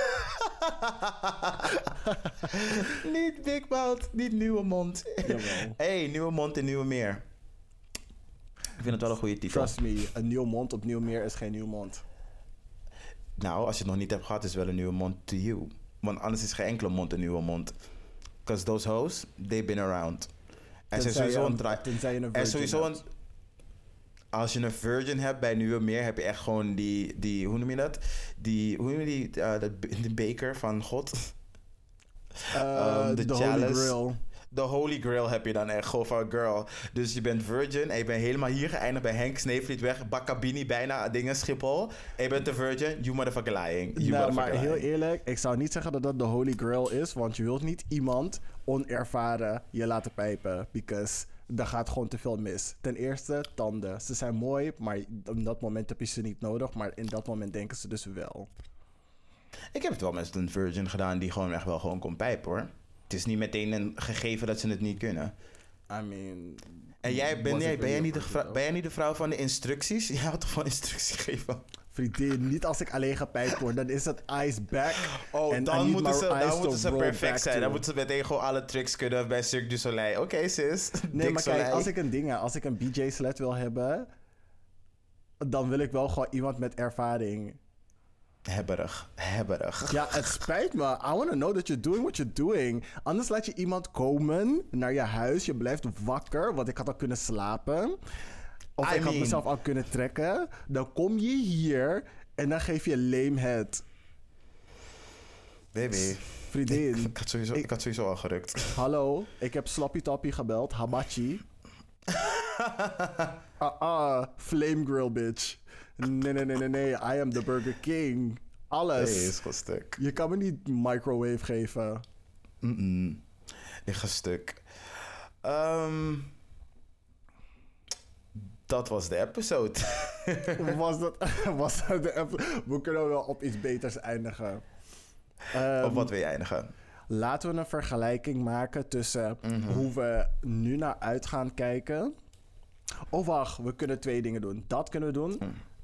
[LAUGHS] niet Big Mouth, niet Nieuwe Mond. Jawel. [LAUGHS] hey, Nieuwe Mond en Nieuwe Meer. Ik vind het wel een goede titel. Trust me, een nieuw mond op nieuw meer is geen nieuw mond. Nou, als je het nog niet hebt gehad, is wel een nieuwe mond to you. Want anders is geen enkele mond een nieuwe mond. Because those hoes, they've been around. En ze Tenzij sowieso een Er virgin is sowieso een... hebt. Als je een virgin hebt bij Nieuwe Meer, heb je echt gewoon die... die hoe noem je dat? Die... Hoe noem je die... eh, be- de beker van God? Ehm, de de Holy. Grail. De Holy Grail heb je dan echt gewoon van girl. Dus je bent virgin en je bent helemaal hier geëindigd bij Henk Sneevlietweg, Bakabini, bijna dingen Schiphol. En je bent een virgin, you motherfucking lying. You Nou, maar heel eerlijk, ik zou niet zeggen dat dat de Holy Grail is, want je wilt niet iemand onervaren je laten pijpen, because daar gaat gewoon te veel mis. Ten eerste, tanden. Ze zijn mooi, maar op dat moment heb je ze niet nodig, maar in dat moment denken ze dus wel. Ik heb het wel met een virgin gedaan die gewoon echt wel gewoon kon pijpen hoor. Het is niet meteen een gegeven dat ze het niet kunnen. I mean... En jij, ben, jij, ben, niet de ben jij niet de vrouw van de instructies? [LAUGHS] Jij houdt toch van instructies geven? Vriendin, niet als ik alleen gepijpt word. Dan is het ice back. Oh, dan moeten ze, dan moeten ze perfect zijn. Dan moeten ze meteen gewoon alle tricks kunnen bij Cirque du Soleil. Oké sis, [LAUGHS] Nee, Dick maar kijk, als ik een ding heb, als ik een BJ-slet wil hebben, dan wil ik wel gewoon iemand met ervaring. Hebberig, hebberig. Ja, het spijt me. I want to know that you're doing what you're doing. Anders laat je iemand komen naar je huis. Je blijft wakker, want ik had al kunnen slapen. Of I ik had mezelf al kunnen trekken. Dan kom je hier en dan geef je lame head. Baby. Vriendin, Ik had, sowieso, ik had sowieso al gerukt. hallo. Ik heb Slappy Tappy gebeld. Hamachi. [LAUGHS] Ah, ah. Flame grill, bitch. Nee, nee, nee, nee, nee. I am the Burger King. Alles. Nee, is gewoon stuk. Je kan me niet microwave geven. Mm-mm. Ik ga stuk. Ehm, dat was de episode. [LAUGHS] Was dat, [LAUGHS] was dat de app? We kunnen wel op iets beters eindigen. Ehm, Op wat wil je eindigen? Laten we een vergelijking maken tussen hoe we nu naar uit gaan kijken. Oh, wacht, we kunnen twee dingen doen. Dat kunnen we doen.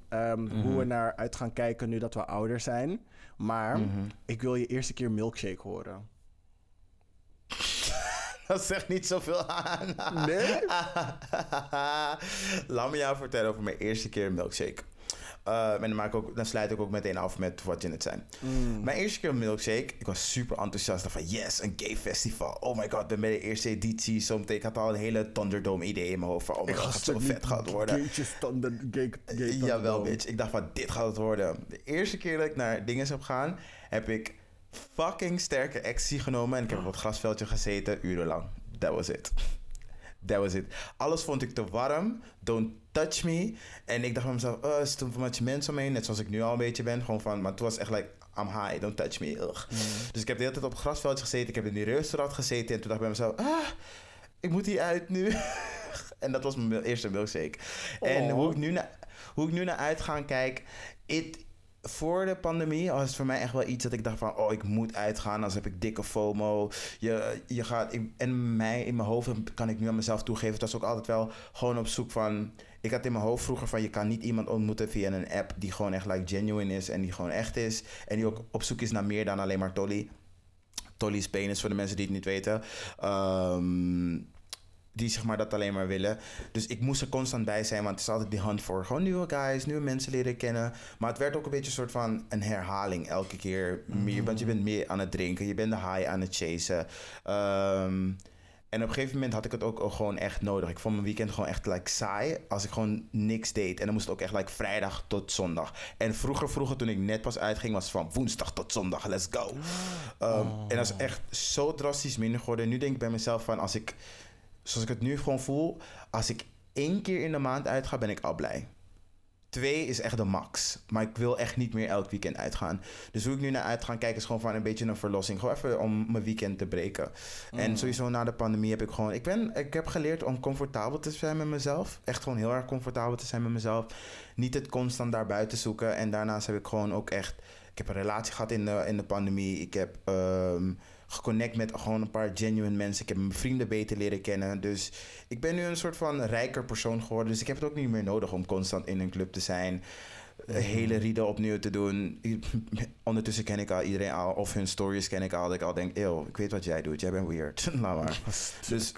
Ehm, Hoe we naar uit gaan kijken nu dat we ouder zijn. Maar ik wil je eerste keer milkshake horen. [LAUGHS] Dat zegt niet zoveel aan. Nee? [LAUGHS] Laat me jou vertellen over mijn eerste keer milkshake. Eh, en dan, maak ik ook, dan sluit ik ook meteen af met wat je net zei. Mijn eerste keer milkshake, ik was super enthousiast. Van yes, een gay festival. Oh my god, ben bij de eerste editie. Zometeen, ik had al een hele Thunderdome idee in mijn hoofd. Van, oh my god, het gaat zo vet gaat worden. Gaytjes standaard, gay, gay Jawel, bitch. Ik dacht van, dit gaat het worden. De eerste keer dat ik naar dingen heb gaan, heb ik fucking sterke ecstasy genomen. En ik heb op het grasveldje gezeten, urenlang. That was it. That was it. Alles vond ik te warm. Don't touch me. En ik dacht van mezelf, oh, is te much mensen omheen. Net zoals ik nu al een beetje ben. Gewoon van, maar toen was het echt like, I'm high, don't touch me. Ugh. Dus ik heb de hele tijd op het grasveldje gezeten. Ik heb in die restaurant gezeten. En toen dacht ik bij mezelf, ah, ik moet hier uit nu. [LAUGHS] en dat was mijn eerste milkshake. En Oh. hoe ik nu naar, hoe ik nu naar uitgaan kijk, it, voor de pandemie was het voor mij echt wel iets dat ik dacht van, oh, ik moet uitgaan, anders heb ik dikke FOMO. Je, je gaat, ik, en mij, in mijn hoofd kan ik nu aan mezelf toegeven, het was ook altijd wel gewoon op zoek van, ik had in mijn hoofd vroeger van, je kan niet iemand ontmoeten via een app die gewoon echt like genuine is en die gewoon echt is. En die ook op zoek is naar meer dan alleen maar Tolly. Tolly's penis, voor de mensen die het niet weten. Ehm, die zeg maar dat alleen maar willen. Dus ik moest er constant bij zijn, want het is altijd die hand voor gewoon nieuwe guys, nieuwe mensen leren kennen. Maar het werd ook een beetje een soort van een herhaling elke keer. Meer, want je bent meer aan het drinken, je bent de high aan het chasen. Ehm, en op een gegeven moment had ik het ook, ook gewoon echt nodig. Ik vond mijn weekend gewoon echt like, saai als ik gewoon niks deed. En dan moest het ook echt like, vrijdag tot zondag. En vroeger, vroeger toen ik net pas uitging, was het van woensdag tot zondag, let's go. Ehm, En dat is echt zo drastisch minder geworden. Nu denk ik bij mezelf van als ik, zoals ik het nu gewoon voel, als ik één keer in de maand uitga, ben ik al blij. Twee is echt de max. Maar ik wil echt niet meer elk weekend uitgaan. Dus hoe ik nu naar uit ga kijken is gewoon van een beetje een verlossing. Gewoon even om mijn weekend te breken. En sowieso na de pandemie heb ik gewoon... Ik, ben, ik heb geleerd om comfortabel te zijn met mezelf. Echt gewoon heel erg comfortabel te zijn met mezelf. Niet het constant daarbuiten zoeken. En daarnaast heb ik gewoon ook echt... Ik heb een relatie gehad in de, in de pandemie. Ik heb ehm, geconnect met gewoon een paar genuine mensen. Ik heb mijn vrienden beter leren kennen. Dus ik ben nu een soort van rijker persoon geworden. Dus ik heb het ook niet meer nodig om constant in een club te zijn. Een hele rieden opnieuw te doen. [LAUGHS] Ondertussen ken ik al iedereen al. Of hun stories ken ik al. Dat ik al denk, eeuw, ik weet wat jij doet. Jij bent weird. [LAUGHS] Laat maar. [LAUGHS] Dus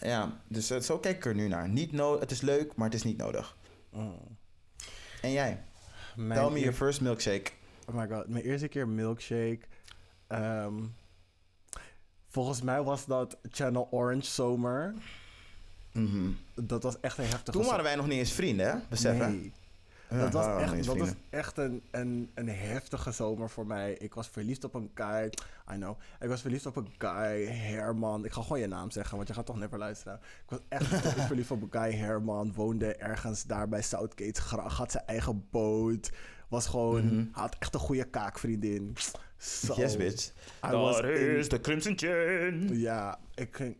ja, dus eh, zo kijk ik er nu naar. Niet no het is leuk, maar het is niet nodig. En jij? Mijn Tell me your first milkshake. Oh my god, mijn eerste keer milkshake. Ehm, volgens mij was dat Channel Orange Zomer. Mhm. Dat was echt een heftige Toen waren wij nog niet eens vrienden, hè? Besef, hè? Nee. Ja, Dat was echt, dat was echt een, een, een heftige zomer voor mij. Ik was verliefd op een guy. I know. Ik was verliefd op een guy, Herman. Ik ga gewoon je naam zeggen, want je gaat toch never luisteren. Ik was echt verliefd op een guy, Herman. Woonde ergens daar bij Southgate. Had zijn eigen boot. Was gewoon... Had echt een goede kaakvriendin. Yes, bitch. I was in- is de Crimson Chain. Ja, ik ging...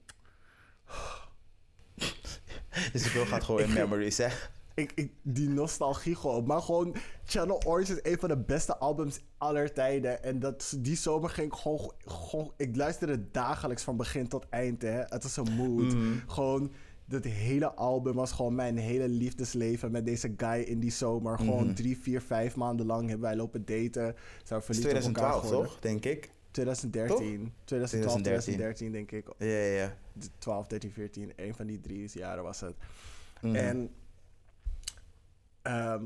Dus ik wil gaat gewoon in memories, hè? ik, ik, die nostalgie gewoon. Maar gewoon, Channel Orange is een van de beste albums aller tijden. En dat, die zomer ging ik gewoon, gewoon... Ik luisterde dagelijks van begin tot eind, hè. Het was een mood. Mhm. Gewoon, dat hele album was gewoon mijn hele liefdesleven met deze guy in die zomer. Gewoon Mhm. drie, vier, vijf maanden lang hebben wij lopen daten. Zijn verliefd op elkaar 2012, geworden. toch? Denk ik. 2013. 2012, 2013 denk ik. Ja, ja, ja. 12, 13, 14. Een van die drie jaren was het. Mhm. En ehm,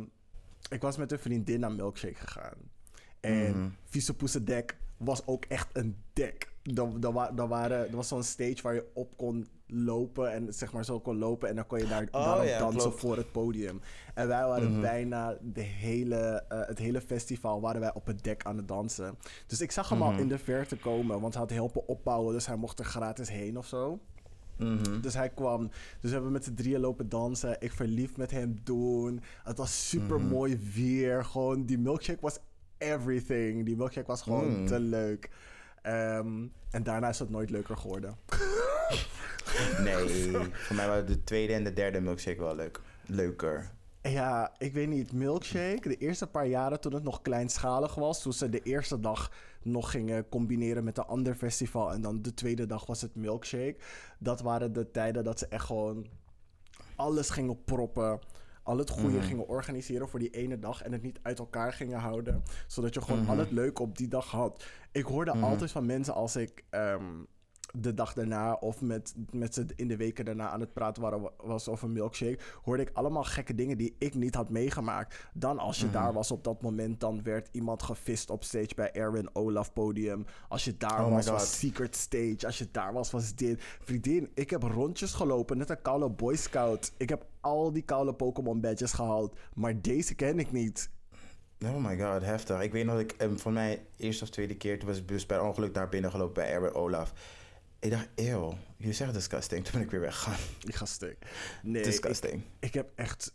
ik was met een vriendin naar Milkshake gegaan. En Mhm. Vieze Poesendek was ook echt een dek. Er, er, er, waren, er was zo'n stage waar je op kon lopen en zeg maar zo kon lopen en dan kon je daar Oh, daarop ja, dansen klopt. voor het podium. En wij waren Mhm. bijna de hele, eh, het hele festival waren wij op het dek aan het dansen. Dus ik zag hem al Mhm. in de verte komen, want hij had helpen opbouwen, dus hij mocht er gratis heen of zo. Mhm. Dus hij kwam. Dus we hebben met z'n drieën lopen dansen. Ik verliefd met hem doen. Het was super mooi weer. Gewoon, die milkshake was everything. Die milkshake was gewoon Mm. te leuk. Ehm, en daarna is het nooit leuker geworden. [LAUGHS] Nee, [LAUGHS] voor mij waren de tweede en de derde milkshake wel leuk. Leuker. Ja, ik weet niet. Milkshake, de eerste paar jaren toen het nog kleinschalig was. Toen ze de eerste dag nog gingen combineren met een ander festival. En dan de tweede dag was het milkshake. Dat waren de tijden dat ze echt gewoon alles gingen proppen. Al het goede Mhm. gingen organiseren voor die ene dag. En het niet uit elkaar gingen houden. Zodat je gewoon Mhm. al het leuke op die dag had. Ik hoorde Mhm. altijd van mensen als ik ehm, de dag daarna of met, met ze in de weken daarna aan het praten waren, was over milkshake, hoorde ik allemaal gekke dingen die ik niet had meegemaakt. Dan als je Mhm. daar was op dat moment, dan werd iemand gevist op stage bij Erwin Olaf podium. Als je daar Oh was, was Secret Stage. Als je daar was, was dit. Vriendin, ik heb rondjes gelopen, net een koude Boy Scout. Ik heb al die koude Pokémon badges gehaald, maar deze ken ik niet. Oh my god, heftig. Ik weet nog, ik, um, voor mij eerste of tweede keer, toen was ik dus per ongeluk daar binnen gelopen bij Erwin Olaf. Ik dacht, eeuw, jullie zeggen disgusting. Toen ben ik weer weggegaan. [LAUGHS] Ik ga stuk. Nee, ik, disgusting. ik heb echt.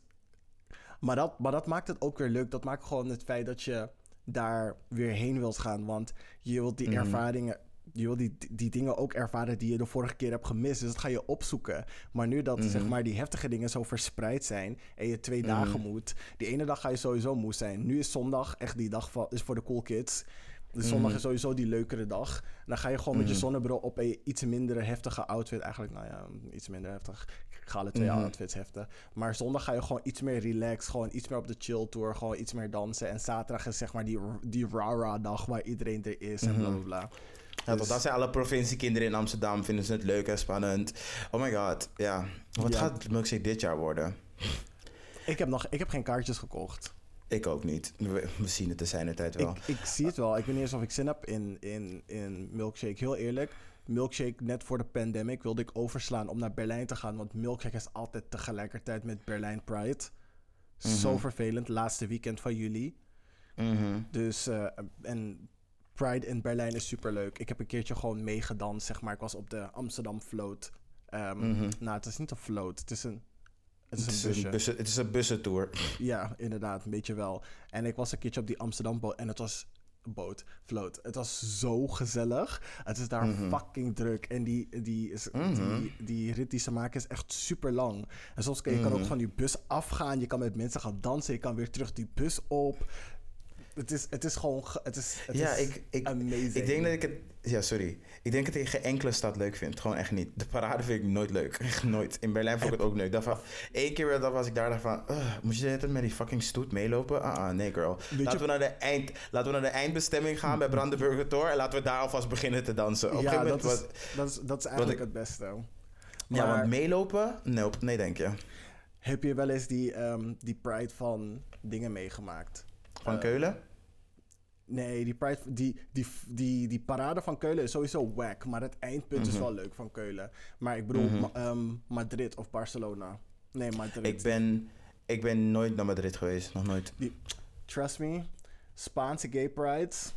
Maar dat, maar dat maakt het ook weer leuk. Dat maakt gewoon het feit dat je daar weer heen wilt gaan. Want je wilt die Mhm. ervaringen. Je wilt die, die dingen ook ervaren die je de vorige keer hebt gemist. Dus dat ga je opzoeken. Maar nu dat zeg Mhm. maar, die heftige dingen zo verspreid zijn. en je twee Mhm. dagen moet. Die ene dag ga je sowieso moe zijn. Nu is zondag echt die dag van, is voor de cool kids. De zondag Mhm. is sowieso die leukere dag. Dan ga je gewoon met je Mhm. zonnebril op een iets minder heftige outfit. Eigenlijk, nou ja, iets minder heftig. Ik ga alle twee Mhm. outfits heftig. Maar zondag ga je gewoon iets meer relaxed. Gewoon iets meer op de chill tour. Gewoon iets meer dansen. En zaterdag is zeg maar die, die rah-rah dag waar iedereen er is. En Mhm. bla bla bla. Ja, Dus- dat zijn alle provinciekinderen in Amsterdam. Vinden ze het leuk en spannend. Oh my god, ja. Wat Ja. gaat Milkshake dit jaar worden? Ik heb nog ik heb geen kaartjes gekocht. Ik ook niet. We, we zien het te zijn de tijd wel. Ik, ik zie het wel. Ik weet niet eens of ik zin heb in, in, in Milkshake. Heel eerlijk. Milkshake, net voor de pandemic, wilde ik overslaan om naar Berlijn te gaan. Want Milkshake is altijd tegelijkertijd met Berlijn Pride. Zo Mhm. vervelend. Laatste weekend van juli. Mhm. Dus, eh, en Pride in Berlijn is superleuk. Ik heb een keertje gewoon meegedanst, zeg maar. Ik was op de Amsterdam Float. Ehm, Mhm. Nou, het is niet een float. Het is een, het is Het een is busje. een, bussen, het is een bussentour. Ja, inderdaad, een beetje wel. En ik was een keertje op die Amsterdam en het was boot, float. Het was zo gezellig. Het is daar Mhm. fucking druk. En die, die, is, Mhm. die, die rit die ze maken is echt super lang. En soms kan je kan ook Mhm. van die bus afgaan. Je kan met mensen gaan dansen. Je kan weer terug die bus op. Het is, het is gewoon... ge- Het is, het ja, is ik, ik, amazing. ik denk dat ik het... Ja, sorry. Ik denk dat ik geen enkele stad leuk vind. Gewoon echt niet. De parade vind ik nooit leuk. [LAUGHS] Echt nooit. In Berlijn vond ik het ook leuk. Dacht van, Eén keer dat was ik daar dacht van... "Ugh, moet je net met die fucking stoet meelopen? Ah, ah, nee girl. Weet Laten je- we, naar de eind, laten we naar de eindbestemming gaan bij Brandenburger Tor... en laten we daar alvast beginnen te dansen. Op ja, dat is, dat, is, dat is eigenlijk ik- het beste. Ja, Maar want meelopen? Nope. Nee, denk je. heb je wel eens die, ehm, die Pride van dingen meegemaakt? Van Eh, Keulen? Nee, die, Pride, die, die, die, die parade van Keulen is sowieso wack. Maar het eindpunt is Mhm. wel leuk van Keulen. Maar ik bedoel ehm, Madrid of Barcelona. Nee, Madrid. Ik ben, ik ben nooit naar Madrid geweest. Nog nooit. Trust me, Spaanse gay prides.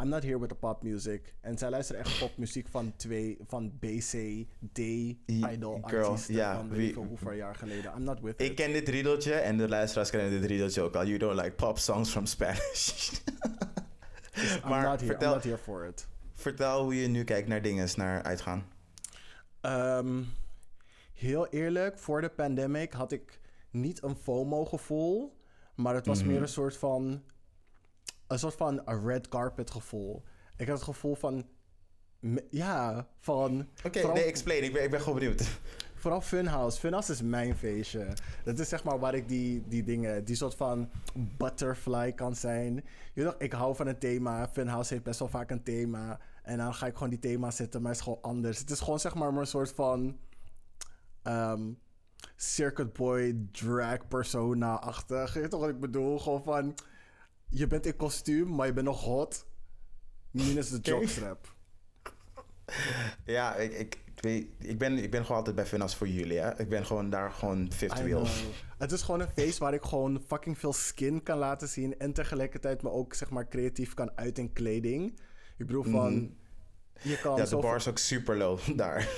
I'm not here with the pop music. En zij luisteren echt popmuziek van twee, van BC, D, idol girl, artiesten van weet hoeveel jaar geleden. I'm not with Ik it. ken dit riedeltje en de luisteraars kennen dit riedeltje ook al. You don't like pop songs from Spanish. [LAUGHS] I'm maar not here, vertel- I'm not here for it. Vertel hoe je nu kijkt naar dingen, naar uitgaan. Ehm, heel eerlijk, voor de pandemic had ik niet een FOMO-gevoel, maar het was Mhm. meer een soort van. Een soort van een red carpet gevoel. Ik had het gevoel van. Ja, van. Oké, vooral- nee, explain. Ik ben, ik ben gewoon benieuwd. Vooral Funhouse. Funhouse is mijn feestje. Dat is zeg maar waar ik die, die dingen, die soort van butterfly kan zijn. Je toch, ik hou van een thema. Funhouse heeft best wel vaak een thema. En dan ga ik gewoon die thema zetten, maar het is gewoon anders. Het is gewoon zeg maar maar een soort van ehm, circuit boy drag persona-achtig. Je weet toch wat ik bedoel? Gewoon van, je bent in kostuum, maar je bent nog hot. Minus de Oké. jockstrap. [LAUGHS] Ja, ik, ik, ik, ben, ik ben gewoon altijd bij Finas voor jullie. Hè? Ik ben gewoon daar gewoon fifth I wheel. know. Het is gewoon een feest waar ik gewoon fucking veel skin kan laten zien. En tegelijkertijd me ook zeg maar creatief kan uit in kleding. Ik bedoel van. Mhm. Je kan Ja, de bar is ook super low [LAUGHS] daar.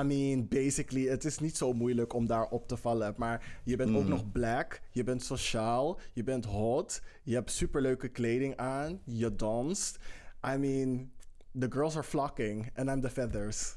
I mean, basically, het is niet zo moeilijk om daar op te vallen. Maar je bent ook Mhm. nog black, je bent sociaal, je bent hot, je hebt superleuke kleding aan, je danst. I mean, the girls are flocking and I'm the feathers.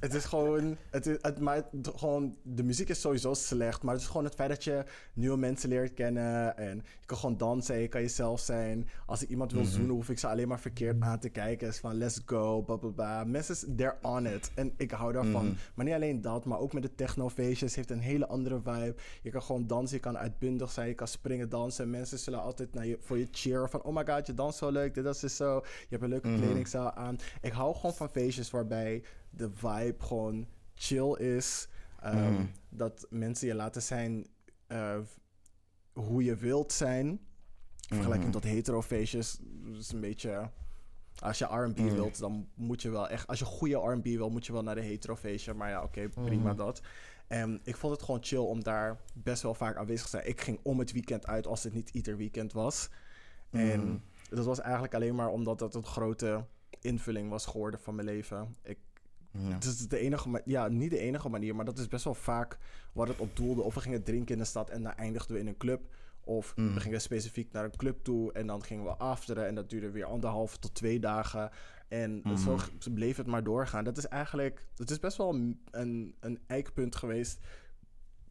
Het is gewoon, het is, het, maar het- gewoon, de muziek is sowieso slecht, maar het is gewoon het feit dat je nieuwe mensen leert kennen en je kan gewoon dansen, je kan jezelf zijn. Als ik iemand wil zoenen, hoef ik ze alleen maar verkeerd aan te kijken. Het is van let's go, bla bla bla. Mensen, they're on it. En ik hou daarvan. Maar niet alleen dat, maar ook met de technofeestjes heeft een hele andere vibe. Je kan gewoon dansen, je kan uitbundig zijn, je kan springen, dansen. Mensen zullen altijd naar je, voor je cheer van oh my god, je danst zo leuk, dit is zo. Je hebt een leuke kledingzaal aan. Ik hou gewoon van feestjes waarbij de vibe gewoon chill is. Ehm, Mhm. Dat mensen je laten zijn eh, hoe je wilt zijn. In vergelijking tot hetero feestjes. is een beetje... Als je R&B Mhm. wilt, dan moet je wel echt... Als je goede R&B wil, moet je wel naar de hetero feestje. Maar ja, oké, prima Mhm. dat. En ik vond het gewoon chill om daar best wel vaak aanwezig te zijn. Ik ging om het weekend uit als het niet ieder weekend was. Mhm. En dat was eigenlijk alleen maar omdat dat een grote invulling was geworden van mijn leven. Ik Ja. het is de enige, ja, niet de enige manier, maar dat is best wel vaak waar het op doelde. Of we gingen drinken in de stad en dan eindigden we in een club. Of Mm. we gingen specifiek naar een club toe en dan gingen we afteren. En dat duurde weer anderhalve tot twee dagen. En zo Mhm. g- bleef het maar doorgaan. Dat is eigenlijk, het is best wel een, een, een eikpunt geweest.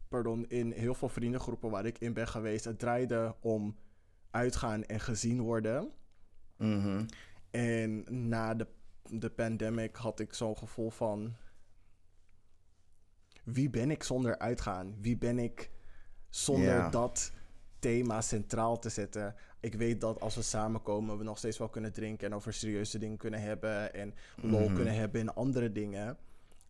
Pardon, in heel veel vriendengroepen waar ik in ben geweest. Het draaide om uitgaan en gezien worden. Mhm. En na de, de pandemic had ik zo'n gevoel van... Wie ben ik zonder uitgaan? Wie ben ik zonder dat thema centraal te zetten? Ik weet dat als we samenkomen we nog steeds wel kunnen drinken... en over serieuze dingen kunnen hebben... en lol Mhm. kunnen hebben in andere dingen...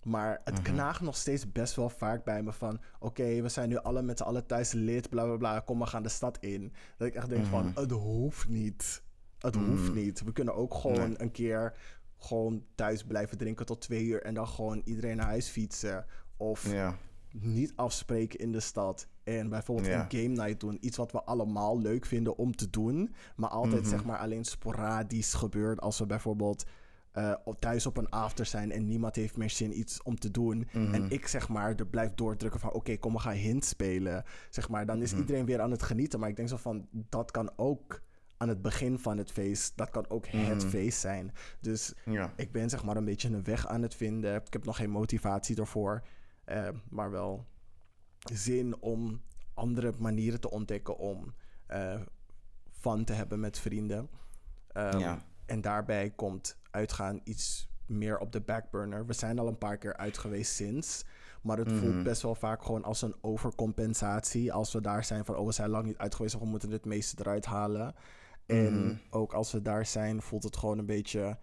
Maar het knaagt nog steeds best wel vaak bij me van... Oké, we zijn nu alle met z'n allen thuis lid, bla bla bla. Kom, we gaan de stad in. Dat ik echt denk van, Mhm. het hoeft niet. Het hoeft niet. We kunnen ook gewoon Nee. een keer gewoon thuis blijven drinken tot twee uur... en dan gewoon iedereen naar huis fietsen. Of Ja. niet afspreken in de stad. En bijvoorbeeld Ja. een game night doen. Iets wat we allemaal leuk vinden om te doen. Maar altijd Mhm. zeg maar alleen sporadisch gebeurt. Als we bijvoorbeeld eh, thuis op een after zijn. En niemand heeft meer zin iets om te doen. Mhm. En ik zeg maar er blijf doordrukken van oké kom we gaan hint spelen. Zeg maar dan is Mhm. iedereen weer aan het genieten. Maar ik denk zo van dat kan ook aan het begin van het feest. Dat kan ook het Mhm. feest zijn. Dus Ja. ik ben zeg maar een beetje een weg aan het vinden. Ik heb nog geen motivatie daarvoor. eh, maar wel zin om andere manieren te ontdekken om eh fun te hebben met vrienden. Ehm, Ja. En daarbij komt uitgaan iets meer op de backburner. We zijn al een paar keer uit geweest sinds. Maar het Mhm. voelt best wel vaak gewoon als een overcompensatie. Als we daar zijn van, oh, we zijn lang niet uit geweest... of we moeten het meeste eruit halen. En Mhm. ook als we daar zijn, voelt het gewoon een beetje...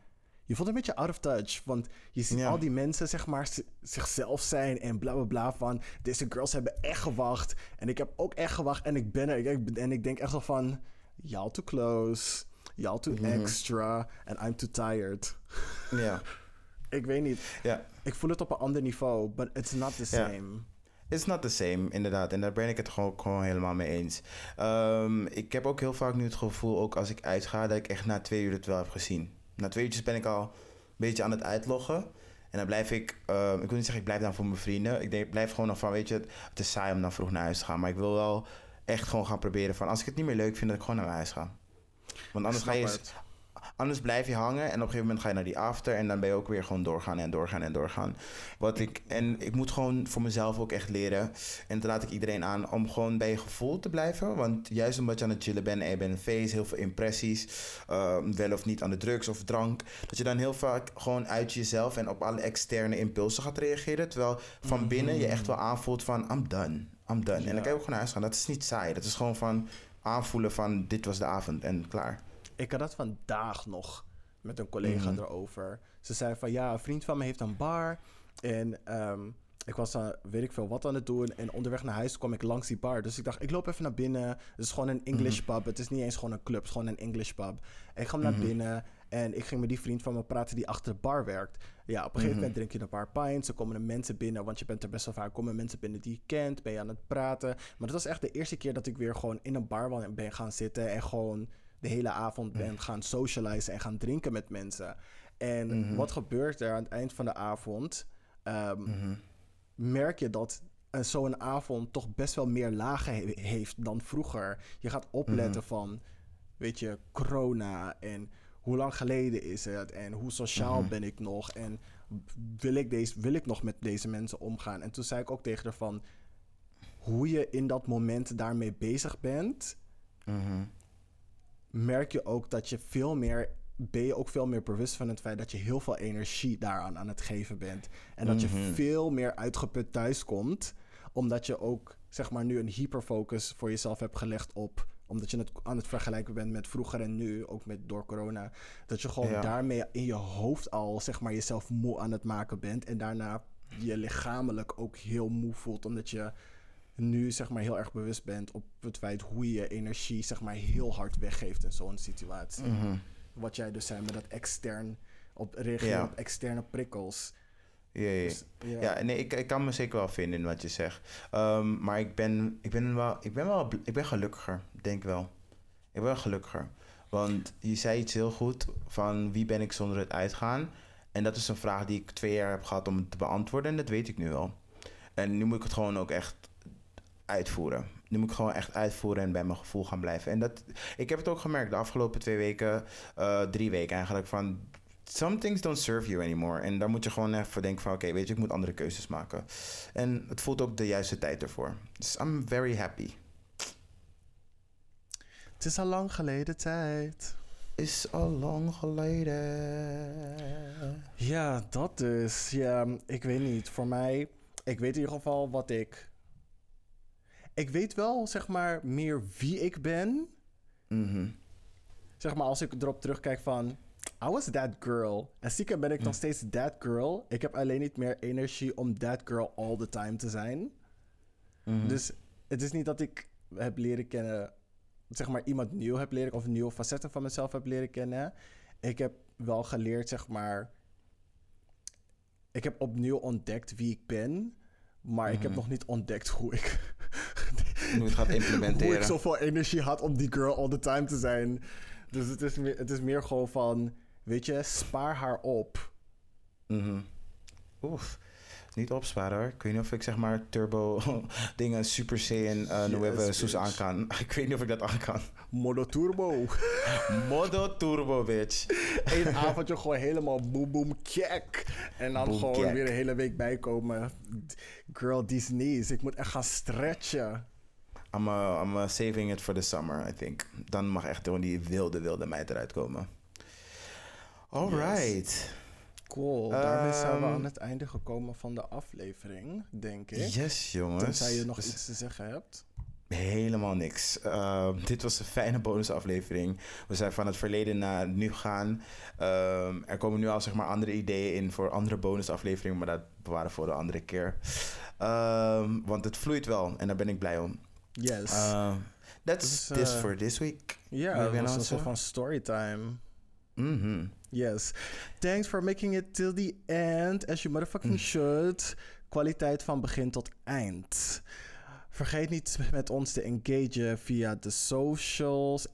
Je voelt een beetje out of touch. Want je ziet Ja. al die mensen, zeg maar, zichzelf zijn en bla bla bla. Van deze girls hebben echt gewacht. En ik heb ook echt gewacht. En ik ben er. Ik- En ik denk echt zo van. Y'all too close. Y'all too Mhm. extra. And I'm too tired. Ja. [LAUGHS] Ik weet niet. Ja. Ik voel het op een ander niveau. But it's not the Ja. It's not the same, inderdaad. En daar ben ik het gewoon, gewoon helemaal mee eens. Ehm, ik heb ook heel vaak nu het gevoel, ook als ik uitga, dat ik echt na twee uur het wel heb gezien. Na twee uurtjes ben ik al een beetje aan het uitloggen. En dan blijf ik, ehm, ik wil niet zeggen ik blijf dan voor mijn vrienden. Ik denk, ik blijf gewoon nog van, weet je, het, is saai om dan vroeg naar huis te gaan. Maar ik wil wel echt gewoon gaan proberen van, als ik het niet meer leuk vind, dat ik gewoon naar huis ga. Want anders ga, je. Anders blijf je hangen en op een gegeven moment ga je naar die after en dan ben je ook weer gewoon doorgaan en doorgaan en doorgaan. Wat ik, en ik moet gewoon voor mezelf ook echt leren. En dat raad ik iedereen aan om gewoon bij je gevoel te blijven. Want juist omdat je aan het chillen bent en je bent een feest, heel veel impressies, uh, wel of niet aan de drugs of drank, dat je dan heel vaak gewoon uit jezelf en op alle externe impulsen gaat reageren. Terwijl van binnen je echt wel aanvoelt van I'm done, I'm done. En dan kan je ook gewoon naar huis gaan. Dat is niet saai. Dat is gewoon van aanvoelen van dit was de avond en klaar. Ik had dat vandaag nog met een collega Mhm. erover. Ze zei van ja, een vriend van me heeft een bar. En ehm, ik was dan, weet ik veel, wat aan het doen. En onderweg naar huis kwam ik langs die bar. Dus ik dacht, ik loop even naar binnen. Het is gewoon een English pub. Het is niet eens gewoon een club, het is gewoon een English pub. En ik ga naar binnen en ik ging met die vriend van me praten die achter de bar werkt. Ja, op een gegeven moment drink je een paar pints. Er komen er mensen binnen, want je bent er best wel vaak. komen mensen binnen die je kent, ben je aan het praten. Maar dat was echt de eerste keer dat ik weer gewoon in een bar ben gaan zitten. En gewoon de hele avond ben gaan socializen en gaan drinken met mensen. En wat gebeurt er aan het eind van de avond? Ehm, Merk je dat eh, zo'n avond toch best wel meer lagen he- heeft dan vroeger. Je gaat opletten van, weet je, corona en hoe lang geleden is het en hoe sociaal ben ik nog en wil ik, deze, wil ik nog met deze mensen omgaan. En toen zei ik ook tegen haar van, hoe je in dat moment daarmee bezig bent, merk je ook dat je veel meer ben je ook veel meer bewust van het feit dat je heel veel energie daaraan aan het geven bent. En dat je veel meer uitgeput thuiskomt, omdat je ook zeg maar nu een hyperfocus voor jezelf hebt gelegd op omdat je het aan het vergelijken bent met vroeger en nu, ook met door corona. Dat je gewoon Ja. daarmee in je hoofd al zeg maar jezelf moe aan het maken bent. En daarna je lichamelijk ook heel moe voelt. Omdat je nu zeg maar heel erg bewust bent op het feit hoe je energie zeg maar heel hard weggeeft in zo'n situatie. Wat jij dus zei met dat extern, op reageren Ja. op externe prikkels. Ja, ja. Dus, ja. ja. nee, ik, ik kan me zeker wel vinden in wat je zegt. Ehm, maar ik ben, ik ben wel, ik ben wel, ik ben gelukkiger, denk wel. Ik ben wel gelukkiger. Want je zei iets heel goed van wie ben ik zonder het uitgaan. En dat is een vraag die ik twee jaar heb gehad om te beantwoorden en dat weet ik nu wel. En nu moet ik het gewoon ook echt uitvoeren. Nu moet ik gewoon echt uitvoeren en bij mijn gevoel gaan blijven. En dat, ik heb het ook gemerkt de afgelopen twee weken, eh, drie weken eigenlijk, van some things don't serve you anymore. En daar moet je gewoon even denken van, oké, weet je, ik moet andere keuzes maken. En het voelt ook de juiste tijd ervoor. Dus I'm very happy. Het is al lang geleden tijd. Is al lang geleden. Ja, dat dus. Ja, ik weet niet. Voor mij, ik weet in ieder geval wat ik. Ik weet wel, zeg maar, meer wie ik ben. Mhm. Zeg maar, als ik erop terugkijk van. I was that girl. En stiekem ben ik nog steeds that girl. Ik heb alleen niet meer energie om that girl all the time te zijn. Dus het is niet dat ik heb leren kennen, zeg maar iemand nieuw heb leren of nieuwe facetten van mezelf heb leren kennen. Ik heb wel geleerd, zeg maar. Ik heb opnieuw ontdekt wie ik ben, maar ik heb nog niet ontdekt hoe ik, Nu het gaat hoe ik implementeren. zoveel energie had om die girl all the time te zijn. Dus het is meer, het is meer gewoon van, weet je, spaar haar op. Mhm. Oef. Niet opsparen hoor. Ik weet niet of ik zeg maar turbo [LAUGHS] dingen, Super Saiyan, uh, Yes, Nueve Soes bitch. aan kan. [LAUGHS] Ik weet niet of ik dat aan kan. Modo turbo. [LAUGHS] Modo Turbo, bitch. Eén avondje gewoon helemaal boem boem kek. En dan gewoon kek. weer een hele week bijkomen. Girl, these knees. Ik moet echt gaan stretchen. I'm, I'm saving it for the summer, I think. Dan mag echt gewoon die wilde, wilde meid eruit komen. Alright. Cool. Daarmee zijn we Ehm, aan het einde gekomen van de aflevering, denk ik. Yes, jongens. Tenzij je nog Dus iets te zeggen hebt. Helemaal niks. Ehm, dit was een fijne bonusaflevering. We zijn van het verleden naar nu gaan. Ehm, er komen nu al zeg maar andere ideeën in voor andere bonusafleveringen, maar dat bewaren voor de andere keer. Want het vloeit wel en daar ben ik blij om. Yes. Ehm, that's Dus, this eh, for this week. ja, ben dat je was nou een soort van storytime. Mhm. Yes. Thanks for making it till the end. As you motherfucking should. Kwaliteit van begin tot eind. Vergeet niet met ons te engagen via de socials.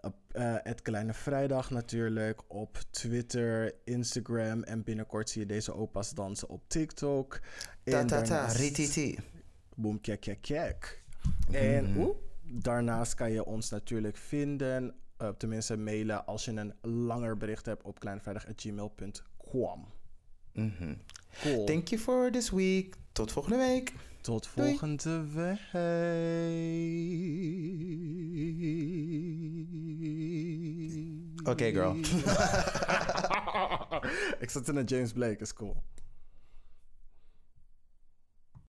Op, eh, het Kleine Vrijdag natuurlijk. Op Twitter, Instagram. En binnenkort zie je deze opa's dansen op TikTok. Ta En ta ta, daarnaast- rititi. Boom. En oeh, daarnaast kan je ons natuurlijk vinden uh, tenminste mailen als je een langer bericht hebt op kleinvrijdag.gmail.com. Mhm. Cool. Thank you for this week. Tot volgende week. Tot Doei. volgende week. Oké, girl. [LAUGHS] [LAUGHS] Ik zat in een James Blake, is cool.